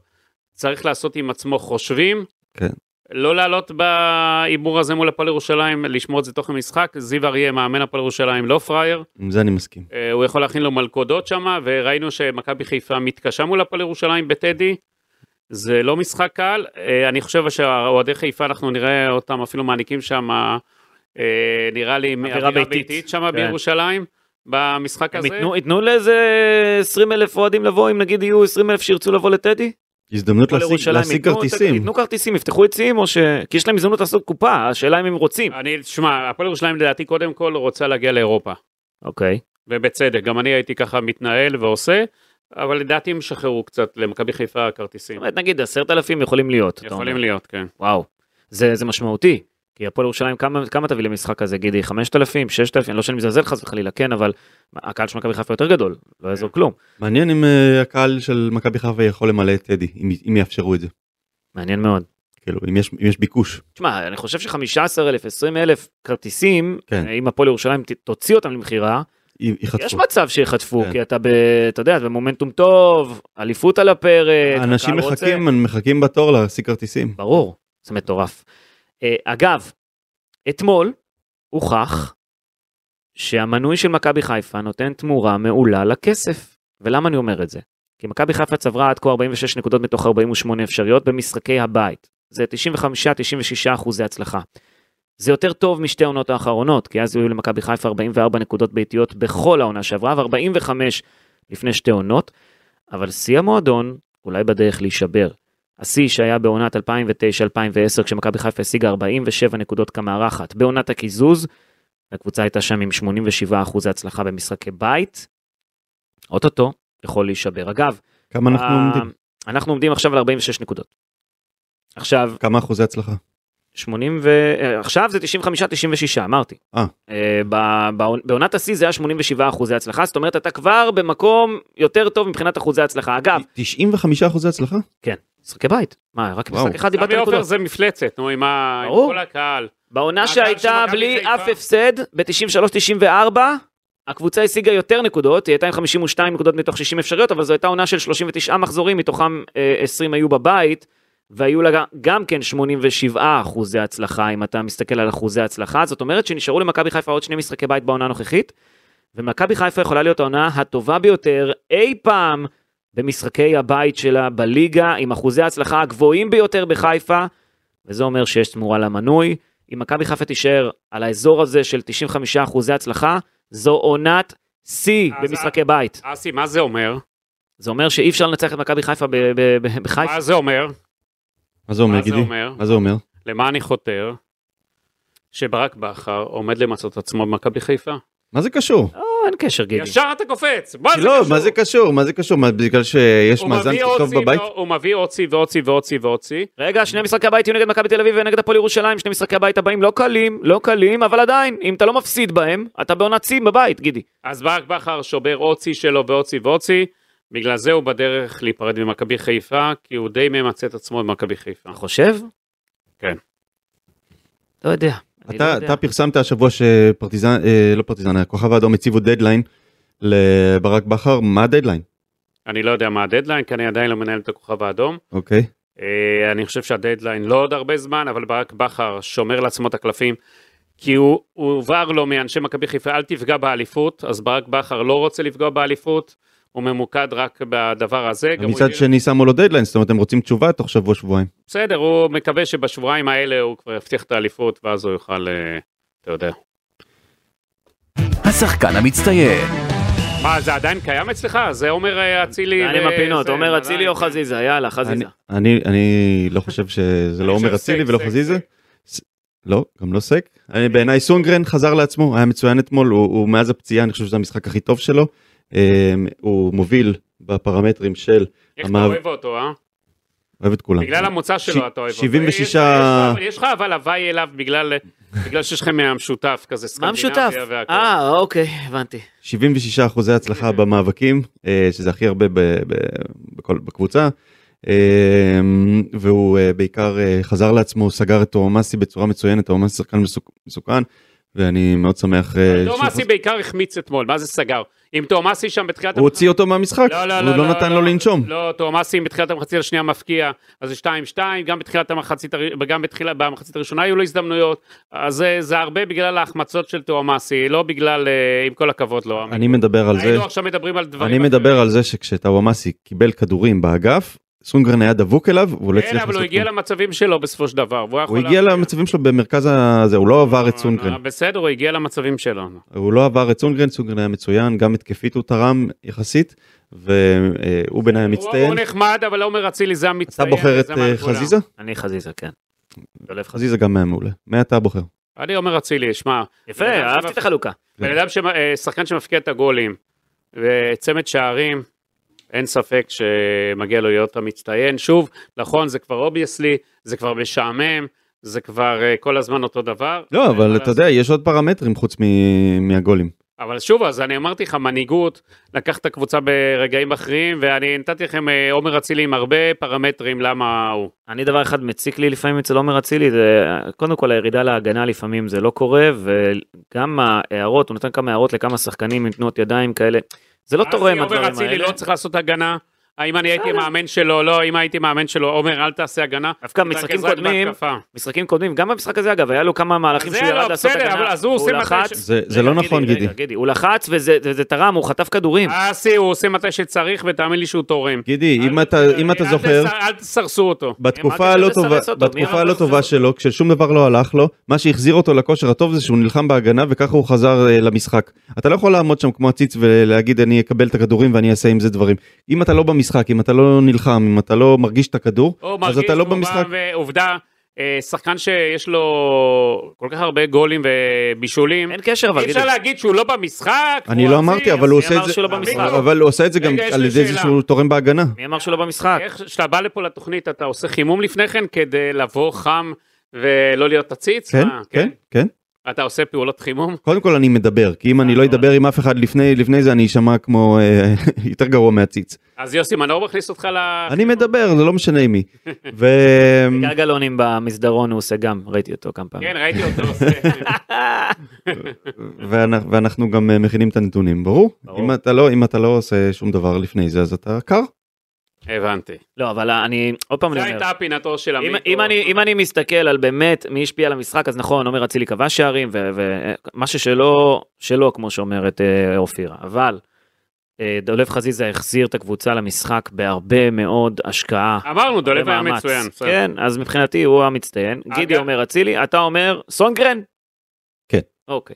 צריך לעשות עם עצמו חושבים. כן. לא לעלות בהימור הזה מול הפועל ירושלים, לשמור את זה תוך המשחק. זיו אריה, מאמן הפועל ירושלים, לא פראייר. עם זה אני מסכים. אה, הוא יכול להכין לו מלכודות שם, וראינו שמכבי חיפה מתקשה מול הפועל ירושלים בטדי. זה לא משחק קל. אה, אני חושב שאוהדי חיפה, אנחנו נראה אותם אפילו מעניקים שם, נראה לי, אווירה ביתית. שם כן. בירושלים, במשחק הזה. ייתנו, ייתנו לאיזה 20 אלף אוהדים לבוא, אם נגיד יהיו 20 אלף שירצו לבוא לטדי? הזדמנות להשיג- להשיג כרטיסים. ייתנו כרטיסים, יפתחו יציאים, או ש... כי יש להם הזדמנות לעשות קופה, השאלה אם הם רוצים. אני, תשמע, הפועל ירושלים לדעתי קודם כל רוצה להגיע לאירופה, אוקיי. ובצדק, גם אני הייתי ככה מתנהל ועושה, אבל לדעתי הם שחררו קצת למכבי חיפה זאת כרטיסים. אומרת, נגיד עשרת אלפים יכולים להיות. יכולים. להיות, כן. וואו, זה, זה משמעותי. כי הפועל ירושלים, כמה, כמה תביא למשחק הזה, גידי? 5,000, 6,000, לא שאני מזלזל חס וחלילה, כן, אבל הקהל של מכבי חיפה יותר גדול, לא יעזור כלום. מעניין אם אה, הקהל של מכבי חיפה יכול למלא את טדי, אם- אם יאפשרו את זה. מעניין מאוד. כאילו, אם יש אם יש ביקוש. תשמע, אני חושב ש-15,000, 20,000 כרטיסים, כן. אם הפועל ירושלים תוציא אותם למכירה, י- יש יחטפו. מצב שיחטפו, כן. כי אתה ב... אתה יודע, במומנטום טוב, אליפות על הפרק, אנשים הקהל רוצה- מחכים, מחכים בתור להשיג כרטיסים. ברור, זה מטורף. אה, אגב, אתמול הוכח שהמנוי של מכבי חיפה נותן תמורה מעולה לכסף. ולמה אני אומר את זה? כי מכבי חיפה צברה עד כה 46 נקודות מתוך 48 אפשריות במשחקי הבית. זה 95-96 אחוזי הצלחה. זה יותר טוב משתי העונות האחרונות, כי אז היו למכבי חיפה 44 נקודות ביתיות בכל העונה שעברה, ו-45 לפני שתי עונות, אבל שיא המועדון אולי בדרך להישבר. השיא שהיה בעונת 2009-2010 כשמכבי חיפה השיגה 47 נקודות כמארחת. בעונת הקיזוז, הקבוצה הייתה שם עם 87 אחוזי הצלחה במשחקי בית. אוטוטו יכול להישבר. אגב, כמה אנחנו ה- עומדים? אנחנו עומדים עכשיו על 46 נקודות. עכשיו, כמה אחוזי הצלחה? 80 ו... אה, עכשיו זה 95-96, אמרתי. אה. בעונ- בעונת השיא זה היה 87 אחוזי הצלחה, זאת אומרת אתה כבר במקום יותר טוב מבחינת אחוזי הצלחה. אגב, 95 אחוזי הצלחה? משחקי בית. מה, רק. משחק אחד איבדת נקודות. זה מפלצת, נו, עם. כל הקהל. בעונה של שהייתה בלי? אף הפסד, ב-93-94, הקבוצה השיגה יותר נקודות, היא הייתה עם 52 נקודות מתוך 60 אפשריות, אבל זו הייתה עונה של 39 מחזורים, מתוכם אה, 20 היו בבית, והיו לה גם כן 87 אחוזי הצלחה, אם אתה מסתכל על אחוזי הצלחה, זאת אומרת שנשארו למכבי חיפה עוד שני משחקי בית בעונה הנוכחית, ומכבי חיפה יכולה להיות העונה הטובה ביותר אי פעם במשחקי הבית שלה בליגה, עם אחוזי ההצלחה הגבוהים ביותר בחיפה, וזה אומר שיש תמורה למנוי. אם מכבי חיפה תישאר על האזור הזה של 95 אחוזי הצלחה, זו עונת שיא אז במשחקי בית. אסי, מה זה אומר? זה אומר שאי אפשר לנצח את מכבי חיפה ב- ב- ב- בחיפה. מה זה אומר? מה זה אומר, גידי? מה זה אומר? למה אני חותר? שברק בכר עומד למצות עצמו במכבי חיפה. מה זה קשור? לא, אין קשר, גידי. ישר אתה קופץ, מה זה לא, קשור? מה זה קשור? מה זה קשור? מה, בגלל שיש מאזן טוב בבית? הוא מביא ועוד שיא ועוד שיא. רגע, שני משחקי הבית יהיו נגד מכבי תל אביב ונגד הפועל ירושלים, שני משחקי הבית הבאים לא קלים, לא קלים, אבל עדיין, אם אתה לא מפסיד בהם, אתה בעונת שיא בבית, גידי. אז ברק בכר שובר שיא שלו ועוד שיא. בגלל זה הוא בדרך להיפרד ממכבי חיפה, כי הוא די ממצה את עצמו במכבי חיפה. אתה חושב? כן. לא יודע. אני לא אתה. אתה פרסמת השבוע שפרטיזן, אה, לא פרטיזן, הכוכב האדום הציבו דדליין לברק בכר, מה הדדליין? אני לא יודע מה הדדליין, כי אני עדיין לא מנהל את הכוכב האדום. אוקיי. אה, אני חושב שהדדליין לא עוד הרבה זמן, אבל ברק בכר שומר לעצמו את הקלפים, כי הוא הוא הובהר לו מאנשי מכבי חיפה, אל תפגע באליפות, אז ברק בכר לא רוצה לפגוע באליפות, הוא ממוקד רק בדבר הזה. מצד שני שמו לו דדליין, זאת אומרת הם רוצים תשובה תוך שבוע שבועיים. בסדר, הוא מקווה שבשבועיים האלה הוא כבר יבטיח את האליפות, ואז הוא יוכל, אה, אתה יודע. השחקן המצטיין, מה, זה עדיין קיים אצלך? זה עומר אה, אצילי. אני עם הפינות, זה, אומר אצילי או חזיזה, יאללה, חזיזה. אני, אני, אני לא חושב שזה לא עומר אצילי ולא חזיזה. לא, גם לא סק. אני- בעיניי סונגרן חזר לעצמו, היה מצוין אתמול, הוא, הוא מאז הפציעה, אני חושב שזה המשחק הכי טוב שלו. אה, הוא מוביל בפרמטרים של, איך אתה אוהב אותו, אה? אוהב את כולם. בגלל המוצא ש- שלו אתה אוהב אותו. 76 יש- יש לך- אבל הוואי אליו בגלל בגלל שיש לכם מהמשותף כזה מה משותף? סקנדינביה והכל. אה, אוקיי, הבנתי. 76 אחוזי הצלחה במאבקים, אה, שזה הכי הרבה ב- ב- בכל, בקבוצה. אה, והוא אה, בעיקר אה, חזר לעצמו, סגר את תומאסי בצורה מצוינת, תומאסי שחקן מסוכ- מסוכן, ואני מאוד שמח. אה, תומאסי בעיקר החמיץ אתמול, מה זה סגר? עם תומאסי שם בתחילת... הוא הוציא אותו מהמשחק, לא, לא, הוא לא, לא נתן לו לנשום. לא, תומאסי בתחילת המחצית השנייה מפקיע, אז זה 2-2, גם בתחילת המחצית, וגם בתחילה, במחצית הראשונה היו לו הזדמנויות, אז זה, הרבה בגלל ההחמצות של תומאסי, לא בגלל, אה, עם כל הכבוד לו. אני מדבר על זה, היינו עכשיו מדברים על דברים אני מדבר על זה שכשטוואמאסי קיבל כדורים באגף, סונגרן היה דבוק אליו, והוא לא כן, הצליח אבל הוא לעשות הגיע. למצבים שלו בסופו של דבר. הוא הגיע. למצבים שלו במרכז הזה, הוא לא עבר את סונגרן. אה, בסדר, הוא הגיע למצבים שלו. הוא לא עבר את סונגרן, סונגרן היה מצוין, גם התקפית הוא תרם יחסית, והוא בעיניי המצטיין. הוא נחמד, אבל עומר אצילי זה אתה המצטיין. בוחר את אה. חזיזה? אני חזיזה, כן. חזיזה. גם היה מעולה. מי אתה בוחר? אני אומר אצילי, שמע, יפה, אהבתי את החלוקה. בן אדם, אה, שחקן שמפקיע את הגולים, וצמד שערים, אין ספק שמגיע לו להיות המצטיין. שוב, נכון, זה כבר obviously, זה כבר משעמם, זה כבר אה, כל הזמן אותו דבר. לא, אבל אבל אתה יודע, יש עוד פרמטרים חוץ מהגולים. אבל שוב, אז אני אמרתי לך, מנהיגות, לקח את הקבוצה ברגעים אחרים, ואני נתתי לכם אה, עומר אצילי עם הרבה פרמטרים למה הוא. אני דבר אחד מציק לי לפעמים אצל עומר אצילי, זה קודם כל הירידה להגנה לפעמים זה לא קורה, וגם ההערות, הוא נותן כמה הערות לכמה שחקנים עם תנועות ידיים כאלה, זה לא תורם עומר הדברים אצילי האלה. לא צריך לעשות הגנה. האם אני הייתי מאמן שלו, לא, אם הייתי מאמן שלו, עומר, אל תעשה הגנה. דווקא משחקים קודמים. משחקים קודמים, גם במשחק הזה אגב, היה לו כמה מהלכים שהוא זה ירד לא, לעשות בסדר, הגנה, אבל אז הוא עושה מתי ש- זה זה לא נכון, גידי. הוא לחץ וזה תרם, הוא חטף כדורים. אסי, הוא עושה מתי שצריך, ותאמין לי שהוא תורם. גידי, אם אתה אם אתה אל זוכר, אל תסרסו אותו. בתקופה אמרתי הלא טובה? שלו, כששום דבר לא הלך לו, מה שהחזיר אותו לכושר הטוב זה שהוא נלחם בהגנה וככה הוא חזר אה, למשחק. אתה לא יכול לעמוד שם כמו עציץ ולהגיד אני אקבל את הכדורים ואני אעשה עם זה דברים. אם אתה לא במשחק, אם אתה לא נלחם, אם אתה לא מרגיש את הכדור, אז מרגיש אתה לא במשחק. ועובדה, אה, שחקן שיש לו כל כך הרבה גולים ובישולים, אין קשר אבל אי. אפשר להגיד שהוא לא במשחק. אני לא אמרתי, אבל הוא עושה את זה, לא במשחק? אבל הוא עושה את זה גם על ידי זה. שהוא תורם בהגנה. מי אמר שהוא לא במשחק? איך כשאתה בא לפה לתוכנית אתה עושה חימום לפני כן כדי לבוא חם ולא להיות עציץ? כן, מה, כן, כן. אתה עושה פעולות חימום? קודם כל אני מדבר, כי אם אני לא אדבר עם אף אחד לפני לפני זה אני אשמע כמו אה, <laughs> יותר גרוע מעציץ. אז יוסי מנור מכניס אותך ל... אני מדבר, זה לא משנה עם מי. <laughs> ו... גיא גלאונים במסדרון הוא עושה גם, ראיתי אותו כמה פעמים. כן, ראיתי אותו <laughs> עושה. ואנחנו, גם אה, מכינים את הנתונים, ברור? ברור. אם אתה לא אם אתה לא עושה שום דבר לפני זה אז אתה קר. הבנתי. לא, אבל אני, עוד פעם אני זו אומר, הייתה פינתו של אם, עמית. אם, אני, אם אני מסתכל על באמת מי השפיע על המשחק, אז נכון, עומר אצילי כבש שערים, ומה ששלו, שלו, כמו שאומרת אה, אופירה. אבל אה, דולב חזיזה החזיר את הקבוצה למשחק בהרבה מאוד השקעה. אמרנו, דולב היה. מצוין. בסדר. כן, אז מבחינתי הוא המצטיין. גידי אגב- אומר אצילי, אתה אומר סונגרן? כן. אוקיי.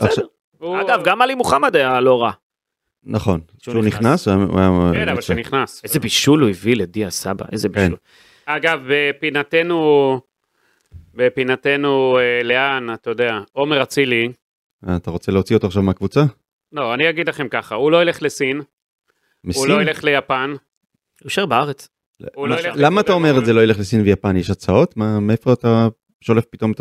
עכשיו- בסדר. הוא- אגב, גם עלי מוחמד היה לא רע. נכון, שהוא כשהוא נכנס. הוא היה- כן, אבל מצוין. שנכנס. איזה בישול הוא הביא לדיה סבא, איזה כן. בישול. אגב, בפינתנו, בפינתנו אה, לאן, אתה יודע, עומר אצילי, אה, אתה רוצה להוציא אותו עכשיו מהקבוצה? לא, אני אגיד לכם ככה, הוא לא ילך לסין, הוא? לא ילך ליפן, הוא יישאר בארץ. לא למה אתה. אומר את זה לא ילך לסין ויפן? יש הצעות? מה- מאיפה אתה שולף פתאום את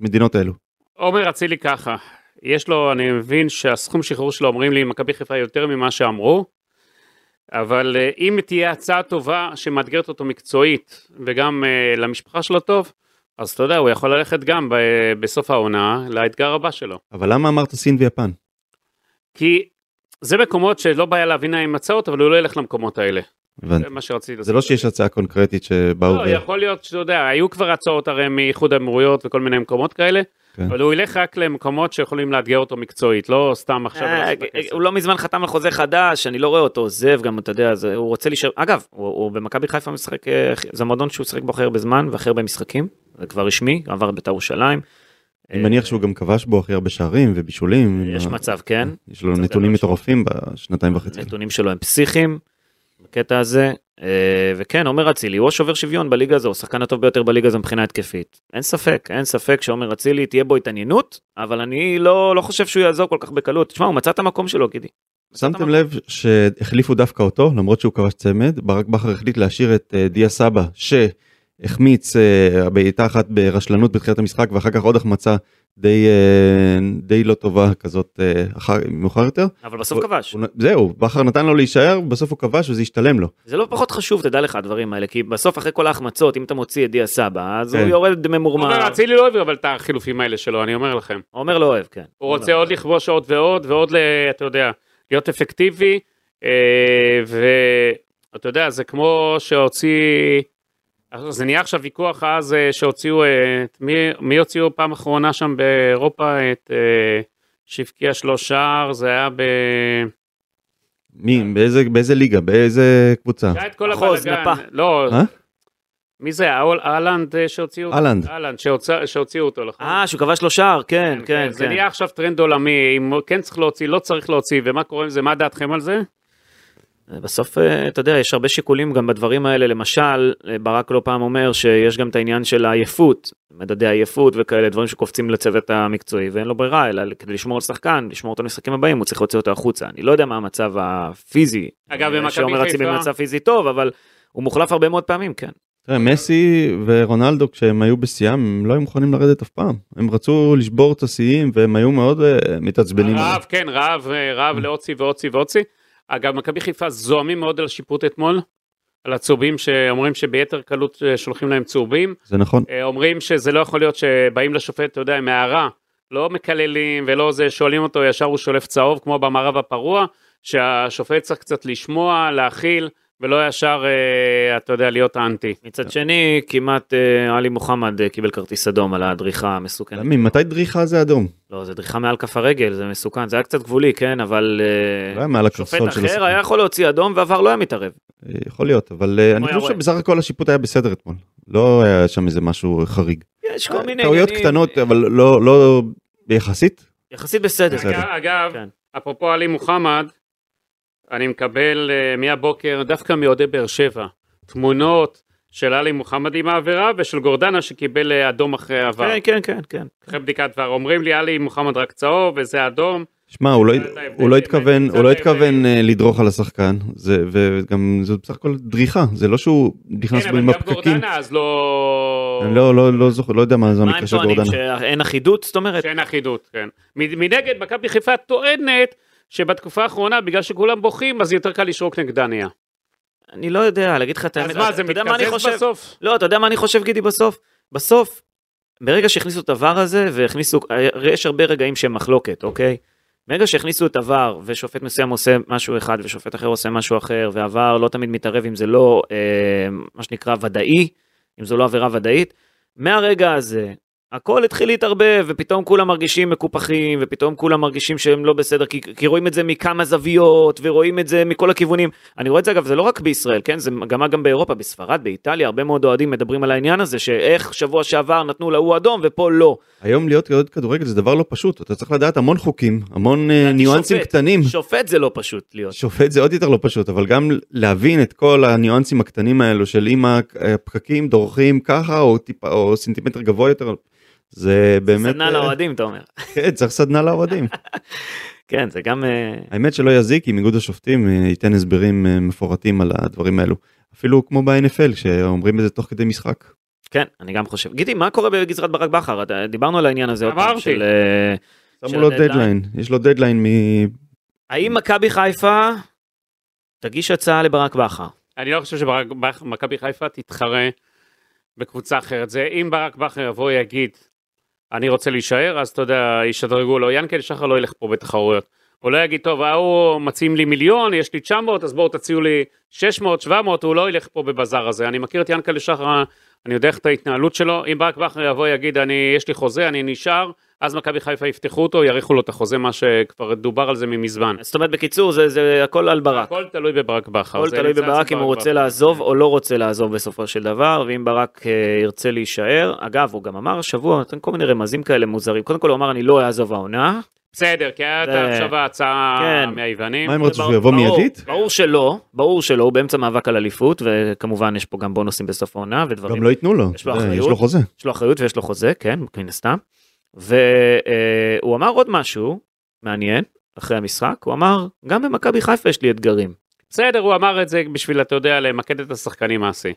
המדינות האלו? עומר אצילי ככה, יש לו, אני מבין שהסכום שחרור שלו אומרים לי מכבי חיפה יותר ממה שאמרו, אבל אה, אם תהיה הצעה טובה שמאתגרת אותו מקצועית וגם אה, למשפחה שלו טוב, אז אתה יודע, הוא יכול ללכת גם ב- בסוף העונה לאתגר הבא שלו. אבל למה אמרת סין ויפן? כי זה מקומות שלא בעיה להבין עם הצעות, אבל הוא לא ילך למקומות האלה. הבנתי. זה מה שרציתי זה לא שיש הצעה קונקרטית שבאו לא, ו... יכול להיות שאתה יודע, היו כבר הצעות הרי מאיחוד האמירויות וכל מיני מקומות כאלה, כן. אבל הוא ילך רק למקומות שיכולים לאתגר אותו מקצועית, לא סתם עכשיו. אה, הכסף. הוא לא מזמן חתם על חוזה חדש, אני לא רואה אותו עוזב, גם אתה יודע, זה- הוא רוצה להישאר, אגב, הוא הוא במכבי חיפה משחק, אה, זה מועדון שהוא שיחק בו הכי הרבה זמן והכי הרבה משחקים, זה כבר רשמי, עבר את בית"ר ירושלים. אני מניח שהוא גם כבש בו הכי הרבה שערים ובישולים. יש מצב, כן, יש לו נתונים גדול מטורפים בשנתיים וחצי. הנתונים שלו הם פסיכיים, בקטע הזה, אה, וכן, עומר אצילי הוא השובר שוויון בליגה הזו, הוא השחקן הטוב ביותר בליגה הזו מבחינה התקפית. אין ספק, אין ספק שעומר אצילי תהיה בו התעניינות, אבל אני לא, לא חושב שהוא יעזור כל כך בקלות. תשמע, הוא מצא את המקום שלו, גידי. שמתם לב שהחליפו דווקא אותו למרות שהוא כבש צמד ברק בכר החליט להשאיר את אה, דיה סבא החמיץ אה, בעיטה אחת ברשלנות בתחילת המשחק ואחר כך עוד החמצה די, אה, די לא טובה כזאת אה, אחר, מאוחר יותר. אבל בסוף הוא- כבש. הוא- זהו, בכר נתן לו להישאר, בסוף הוא כבש וזה השתלם לו. זה לא פחות חשוב, תדע לך הדברים האלה, כי בסוף אחרי כל ההחמצות, אם אתה מוציא את דיה סבא, אז הוא כן. יורד אומר, ממורמר. אצילי לא אוהב אבל את החילופים האלה שלו, אני אומר לכם. עומר לא אוהב, כן. הוא רוצה עוד לכבוש עוד ועוד ועוד, ל- אתה יודע, להיות אפקטיבי, אה, ואתה יודע, זה כמו שהוציא, זה נהיה עכשיו ויכוח אז אה, שהוציאו, אה, את מי, מי הוציאו פעם אחרונה שם באירופה, את אה, שהבקיע שלוש שער, זה היה ב... מי, באיזה, באיזה ליגה, באיזה קבוצה? היה את כל אחוז, הבלאגן. נפה. לא, אה? מי זה, אהלנד אה, שהוציאו אותו? אהלנד. אהלנד, שהוציאו אותו, נכון? אה, שהוא כבש לו שער, כן, כן, זה כן. נהיה עכשיו טרנד עולמי, אם כן צריך להוציא, לא צריך להוציא, ומה קורה עם זה, מה דעתכם על זה? בסוף, אה, אתה יודע, יש הרבה שיקולים גם בדברים האלה, למשל, אה, ברק לא פעם אומר שיש גם את העניין של העייפות, מדדי עייפות וכאלה, דברים שקופצים לצוות המקצועי, ואין לו ברירה, אלא כדי לשמור על שחקן, לשמור אותו למשחקים הבאים, הוא צריך להוציא אותו החוצה. אני לא יודע מה המצב הפיזי. אגב, אה, במכבי שעומר אצילי חיפה- במצב פיזי טוב, אבל הוא מוחלף הרבה מאוד פעמים, כן. תראה, מסי ורונלדו כשהם היו בשיאם הם לא היו מוכנים לרדת אף פעם. הם רצו לשבור את השיאים והם היו מאוד מתעצבנים. רעב, כן, רעב, רעב להוציא והוציא והוציא. אגב, מכבי חיפה זועמים מאוד על השיפוט אתמול, על הצהובים שאומרים שביתר קלות אה, שולחים להם צהובים. זה נכון. אה, אומרים שזה לא יכול להיות שבאים לשופט, אתה יודע, עם הערה, לא מקללים ולא זה, שואלים אותו, ישר הוא שולף צהוב, כמו במערב הפרוע, שהשופט צריך קצת לשמוע, להכיל, ולא ישר, אה, אתה יודע, להיות אנטי. מצד שני, כמעט אה, עלי מוחמד אה, קיבל כרטיס אדום על הדריכה המסוכנת. למה, ממתי דריכה זה אדום? לא, זה דריכה מעל כף הרגל, זה מסוכן, זה היה קצת גבולי, כן, אבל אה, לא היה מעל שופט הקרסול של אחר השחקן. היה יכול להוציא אדום ועבר לא היה מתערב. יכול להיות, אבל אה, אני חושב. שבסך הכל השיפוט היה בסדר אתמול. לא היה שם איזה משהו חריג. יש כל מיני טעויות קטנות, אבל לא, לא, יחסית. יחסית בסדר. בסדר. אגב, אגב, כן. אפרופו עלי מוחמד, אני מקבל אה, מהבוקר, דווקא מאוהדי באר שבע, תמונות של עלי מוחמד עם העבירה ושל גורדנה שקיבל אה, אדום אחרי העבר. כן, כן, כן, כן. אחרי בדיקת דבר, אומרים לי עלי מוחמד רק צהוב וזה אדום. שמע, הוא לא, ההבדלים, הוא לא התכוון, הוא לא. התכוון אה, לדרוך על השחקן, זה, וגם זה בסך הכל דריכה, זה לא שהוא נכנס כן, בו אבל עם גם הפקקים. גורדנה אז לא... אני לא, לא, לא זוכר, לא יודע מה זה מה הם המקרה של טוענים? גורדנה. שאין אחידות? זאת אומרת, שאין אחידות, כן. מנגד, מכבי חיפה טוענת שבתקופה האחרונה, בגלל שכולם בוכים, אז יותר קל לשרוק נגד דניה. אני לא יודע, להגיד לך את האמת. אז מה, זה מתקזז? בסוף? לא, אתה יודע מה אני חושב, גידי, בסוף? בסוף, ברגע שהכניסו את הוואר הזה, והכניסו, הרי יש הרבה רגעים שהם מחלוקת, אוקיי? ברגע שהכניסו את הוואר, ושופט מסוים עושה משהו אחד, ושופט אחר עושה משהו אחר, והוואר לא תמיד מתערב אם זה לא, אה, מה שנקרא, ודאי, אם זו לא עבירה ודאית, מהרגע הזה, הכל התחיל להתערבב, ופתאום כולם מרגישים מקופחים, ופתאום כולם מרגישים שהם לא בסדר, כי, כי רואים את זה מכמה זוויות, ורואים את זה מכל הכיוונים. אני רואה את זה אגב, זה לא רק בישראל, כן? זה מגמה גם באירופה, בספרד, באיטליה, הרבה מאוד אוהדים מדברים על העניין הזה, שאיך שבוע שעבר נתנו להוא אדום ופה לא. היום להיות אוהד כדורגל זה דבר לא פשוט, אתה צריך לדעת המון חוקים, המון אה, ניואנסים שופט. קטנים. שופט זה לא פשוט להיות. שופט זה עוד יותר לא פשוט, אבל גם להבין את כל הניואנסים הקטנים האלו של אם הפקקים דורכים ככה או טיפה או סנטימטר גבוה יותר, זה באמת, סדנה אה, לאוהדים, אתה אומר. כן, צריך סדנה לאוהדים. <laughs> כן, זה גם... אה, האמת שלא יזיק אם איגוד השופטים אה, ייתן הסברים מפורטים על הדברים האלו. אפילו כמו ב-NFL שאומרים את זה תוך כדי משחק. כן, אני גם חושב. גידי, מה קורה בגזרת ברק בכר? דיברנו על העניין הזה עוד פעם אמרתי. של... שמו לו. דדליין, יש לו דדליין מ... האם מכבי חיפה תגיש הצעה לברק בכר? אני לא חושב שמכבי חיפה תתחרה בקבוצה אחרת. זה אם ברק בכר יבוא יגיד, אני רוצה להישאר, אז אתה יודע, ישדרגו לו. ינקל שחר לא ילך פה בתחרויות. הוא לא יגיד, טוב, ההוא מציעים לי מיליון, יש לי 900, אז בואו תציעו לי 600, 700, הוא לא ילך פה בבזאר הזה. אני מכיר את ינקל שחר, אני יודע איך את ההתנהלות שלו. אם ברק בכר יבוא יגיד, אני, יש לי חוזה, אני נשאר, אז מכבי חיפה יפתחו אותו, יאריכו לו את החוזה, מה שכבר דובר על זה ממזמן. זאת אומרת, בקיצור, זה, זה הכל על ברק. הכל תלוי בברק בכר. הכל תלוי בברק אם הוא רוצה. לעזוב או לא רוצה לעזוב בסופו של דבר, ואם ברק אה, ירצה להישאר. אגב, הוא גם אמר השבוע, נותן כל מיני רמזים כאלה מוזרים. קודם כל הוא אמר, אני לא אעזוב העונה. בסדר, כי הייתה זה- עכשיו ההצעה כן. מהיוונים. מה הם רצו שהוא יבוא מיידית? ברור שלא, ברור שלא, הוא באמצע מאבק על אליפות, וכמובן יש פה גם בונוסים בסוף העונה ודברים. גם לא ייתנו לו, יש לו אתה יודע, אחריות. יש לו חוזה. יש לו אחריות ויש לו חוזה, כן, מן הסתם. והוא אמר עוד משהו מעניין אחרי המשחק, הוא אמר, גם במכבי חיפה יש לי אתגרים. בסדר, הוא אמר את זה בשביל, אתה יודע, למקד את השחקנים מעשי.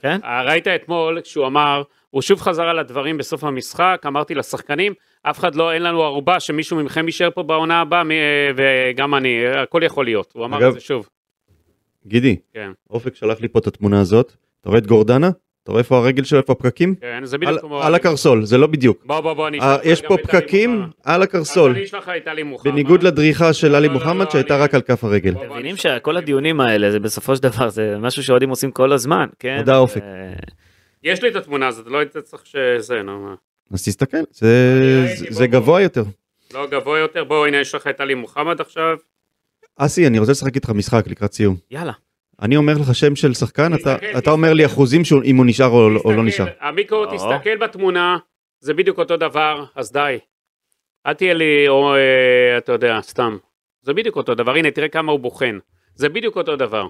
כן? אה, ראית אתמול כשהוא אמר, הוא שוב חזר על הדברים בסוף המשחק, אמרתי לשחקנים, אף אחד לא, אין לנו ערובה שמישהו מכם יישאר פה בעונה הבאה, מ- וגם אני, הכל יכול להיות. הוא אמר אגב- את זה שוב. גידי, כן, אופק שלח לי פה את התמונה הזאת, אתה רואה את גורדנה? אתה רואה איפה הרגל שלו, איפה הפקקים? כן, זה על- בדיוק כמו... על הקרסול, זה לא בדיוק. בוא, בוא, בוא, אני אה, אשלח לך יש גם פה את טלי פקקים מוחמד. על הקרסול, אני אשלח לך את טלי מוחמד. בניגוד לדריכה של עלי לא, לא, מוחמד לא, שהייתה אני- רק על כף הרגל. מבינים שכל הדיונים האלה זה בסופו של דבר זה משהו שאוהדים עושים כל הזמן, כן? תודה, אופק. אה, יש לי את התמונה הזאת, לא היית צריך שזה, נו, מה. אז תסתכל, זה- ראיתי, בוא, זה בוא. גבוה יותר. לא גבוה יותר, בוא, הנה יש לך את טלי מוחמד עכשיו. אסי, אני רוצה לשחק איתך משחק לקראת סיום. יאללה. אני אומר לך שם של שחקן, אתה- תסתכל, אתה אומר לי תסתכל. אחוזים שהוא- אם הוא נשאר או לא- או לא תסתכל, נשאר. המיקרו, או. תסתכל בתמונה, זה בדיוק אותו דבר, אז די. אל תהיה לי, או, אה, אתה יודע, סתם. זה בדיוק אותו דבר, הנה, תראה כמה הוא בוחן. זה בדיוק אותו דבר.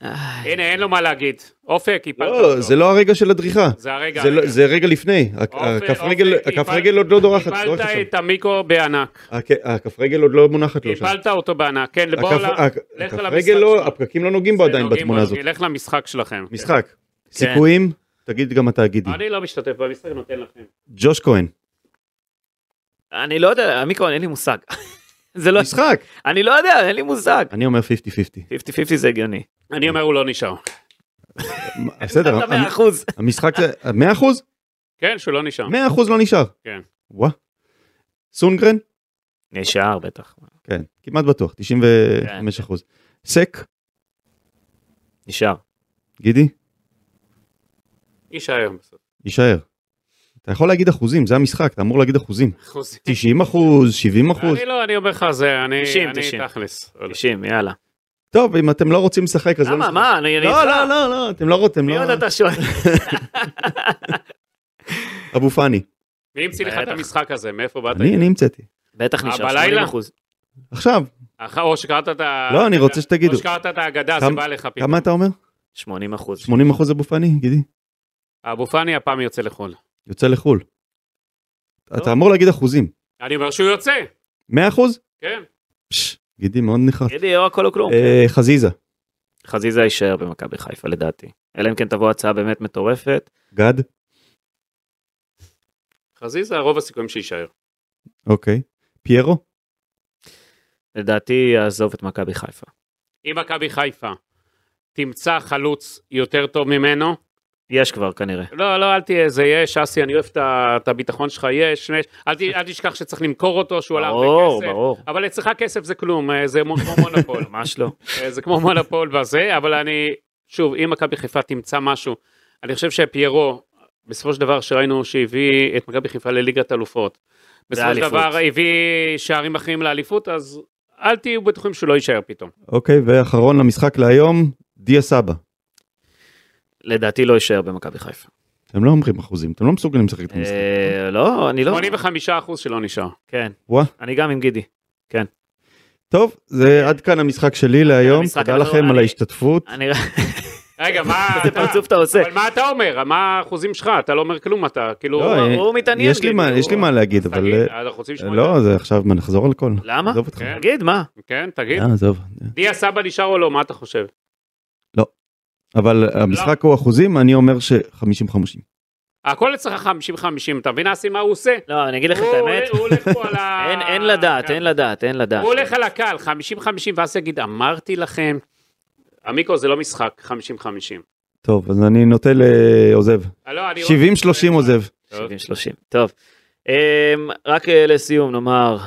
הנה, אין לו מה להגיד. אופק, הפלת לא, אותו. זה לא הרגע של הדריכה. זה הרגע. זה לא- רגע לפני. הכף רגל- עוד לא דורכת. הפלת דורכת שם. את המיקרו בענק. הכ- הכף רגל עוד לא מונחת לו שם. הפלת אותו בענק. כן, בוא, לך הכף למשחק לא. הפקקים לא נוגעים בו עדיין בתמונה הזאת. נלך למשחק שלכם. משחק. סיכויים, תגיד גם אתה גידי. אני לא משתתף במשחק, נותן לכם. ג'וש כהן. אני לא יודע, המיקרון אין לי מושג. זה לא, משחק. אני לא יודע, אין לי מושג. אני אומר 50-50. 50-50 זה הגיוני. אני אומר, הוא לא נשאר. בסדר, אתה המ- 100 אחוז. המשחק זה 100 אחוז? כן, שהוא לא נשאר. 100 אחוז לא נשאר. כן. וואה. סונגרן? נשאר בטח. כן, כמעט בטוח, 95 אחוז. סק? נשאר. גידי? יישאר בסוף. יישאר. אתה יכול להגיד אחוזים, זה המשחק, אתה אמור להגיד אחוזים. אחוזים. 90 אחוז, 70 אחוז. אני לא, אני אומר לך, זה, אני 90, אני 90. תכלס. 90, יאללה. טוב, אם אתם לא רוצים לשחק אז לא למה. מה, אני אני לא. לא, לא, לא, אתם לא רוצים, מי לא. עוד אתה שואל? <laughs> אבו פאני. מי המציא לך את. המשחק הזה? מאיפה באת? אני, אני המצאתי. בטח נשאר, בלילה? 80 אחוז. עכשיו, או שקראת את ה... לא, אני רוצה שתגידו. או שקראת את האגדה, זה בא לך פתאום. כמה אתה אומר? 80 אחוז. 80 אחוז אבו פאני, גידי? אבו פאני הפעם יוצא לחו"ל. יוצא לחו"ל. אתה אמור להגיד אחוזים. אני אומר שהוא יוצא. 100 אחוז? כן. פש, גידי מאוד נחרץ. גידי, או הכל או כלום. אה, חזיזה. חזיזה יישאר במכבי חיפה לדעתי. אלא אם כן תבוא הצעה באמת מטורפת. גד? חזיזה, רוב הסיכויים שיישאר. אוקיי. פיירו? לדעתי יעזוב את מכבי חיפה. אם מכבי חיפה תמצא חלוץ יותר טוב ממנו, יש כבר כנראה. לא, לא, אל תהיה, זה יש, אסי, אני אוהב את הביטחון שלך, יש, יש. אל ת- אל תשכח שצריך למכור אותו, שהוא עלה הרבה ברור, כסף. ברור. אבל אצלך כסף זה כלום, אה, זה מו- כמו מונופול. <laughs> ממש לא. אה, זה כמו מונופול בזה, אבל אני, שוב, אם מכבי חיפה תמצא משהו, אני חושב שפיירו, בסופו של דבר שראינו שהביא את מכבי חיפה לליגת אלופות, בסופו של. דבר הביא שערים אחרים לאליפות, אז אל תהיו בטוחים שהוא לא יישאר פתאום. אוקיי, ואחרון למשחק להיום, דיה סבא. לדעתי לא יישאר במכבי חיפה. אתם לא אומרים אחוזים, אתם לא מסוגלים לשחק את המשחק. אה, לא, אני לא. 85% שלא נשאר. כן. וואה. אני גם עם גידי. טוב, זה עד כאן המשחק שלי להיום, תודה לכם אני- על ההשתתפות. אני... <laughs> רגע, מה <laughs> איזה אתה... פרצוף אתה עושה. אבל מה אתה אומר? מה האחוזים שלך? אתה לא אומר כלום, אתה כאילו... לא, הוא- אה, הוא מתעניין. יש לי מה- הוא- יש לי מה להגיד, אבל... תגיד, אה, אנחנו רוצים לשמוע לא, זה עכשיו, מה, נחזור על הכל. למה? כן. תגיד, מה? כן, תגיד. אה, עזוב. דיה סבא נשאר או לא? מה אתה חושב? אבל המשחק הוא אחוזים, אני אומר ש-50-50. הכל אצלך 50-50, אתה מבין אסי מה הוא עושה? לא, אני אגיד לך את האמת. הוא הולך פה על <laughs> ה... אין- לדעת, אין לדעת, אין לדעת. הוא הולך על הקל, 50-50, ואז יגיד, אמרתי לכם. המיקרו זה לא משחק, 50-50. טוב, אז אני נוטה לעוזב. אה, לא, 70-30 עוזב. טוב. 70-30. טוב. אמ, רק אה, לסיום נאמר,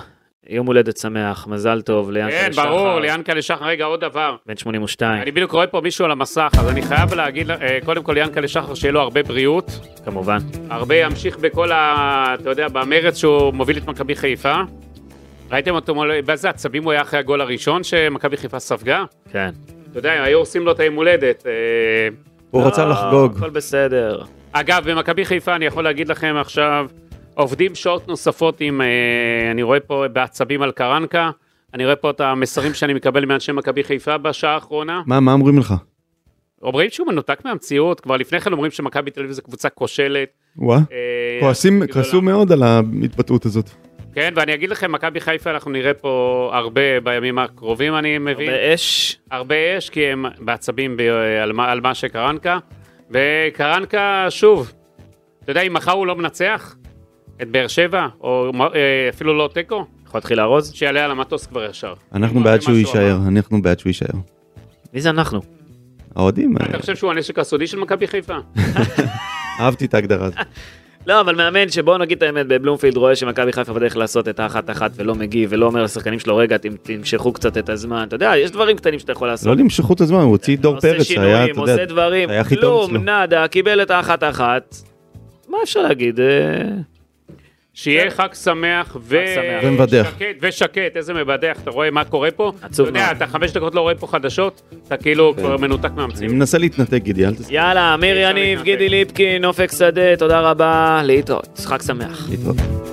יום הולדת שמח, מזל טוב ליענקלה כן, שחר. ברור, ליענקלה שחר. רגע, עוד דבר. בן 82, אני בדיוק רואה פה מישהו על המסך, אז אני חייב להגיד, אה, קודם כל ליענקלה שחר, שיהיה לו הרבה בריאות. כמובן. הרבה ימשיך בכל ה... אתה יודע, במרץ שהוא מוביל את מכבי חיפה. ראיתם אותו, מול- באיזה עצבים הוא היה אחרי הגול הראשון שמכבי חיפה ספגה? כן. אתה יודע, היו עושים לו את היום הולדת. אה, הוא רצה לא, לחגוג. הכל בסדר. אגב, במכבי חיפה אני יכול להגיד לכם עכשיו, עובדים שעות נוספות עם, אה, אני רואה פה בעצבים על קרנקה, אני רואה פה את המסרים שאני מקבל מאנשי מכבי חיפה בשעה האחרונה. מה, מה אומרים לך? אומרים שהוא מנותק מהמציאות, כבר לפני כן אומרים שמכבי תל אביב זו קבוצה כושלת. וואה. אה, כועסים, גדולה. כעסו מאוד על ההתבטאות הזאת. כן, ואני אגיד לכם, מכבי חיפה אנחנו נראה פה הרבה בימים הקרובים, אני מבין. באש. הרבה אש, כי הם בעצבים ב- על מה- על מה שקרנקה. וקרנקה, שוב, אתה יודע, אם מחר הוא לא מנצח את באר שבע, או אה, אפילו לא תיקו, יכול להתחיל לארוז? שיעלה על המטוס כבר ישר. אנחנו בעד שהוא יישאר. אנחנו בעד שהוא יישאר. מי זה אנחנו? האוהדים, אתה חושב שהוא הנשק הסודי של מכבי חיפה? <laughs> אהבתי את ההגדרה הזאת. <laughs> לא, אבל מאמן שבוא נגיד את האמת, בבלומפילד רואה שמכבי חיפה בדרך לעשות את האחת אחת ולא מגיב, ולא אומר לשחקנים שלו, רגע, תמשכו קצת את הזמן, אתה יודע, יש דברים קטנים שאתה יכול לעשות. לא למשכו את הזמן, הוא הוציא את דור עושה פרץ שהיה, שינויים, עושה דברים, כלום. נאדה, קיבל את האחת אחת. מה אפשר להגיד? שיהיה חג שמח ו... שמח. ומבדח. שקט, ושקט, איזה מבדח, אתה רואה מה קורה פה? עצוב אתה יודע, מאוד. אתה חמש דקות לא רואה פה חדשות, אתה כאילו כן. כבר מנותק אני מהמציאות. מנסה להתנתק, גידי, אל תסכים. יאללה, אמיר אפשר יניב. גידי ליפקין, אופק שדה, תודה רבה, להתראות, חג שמח. להתראות.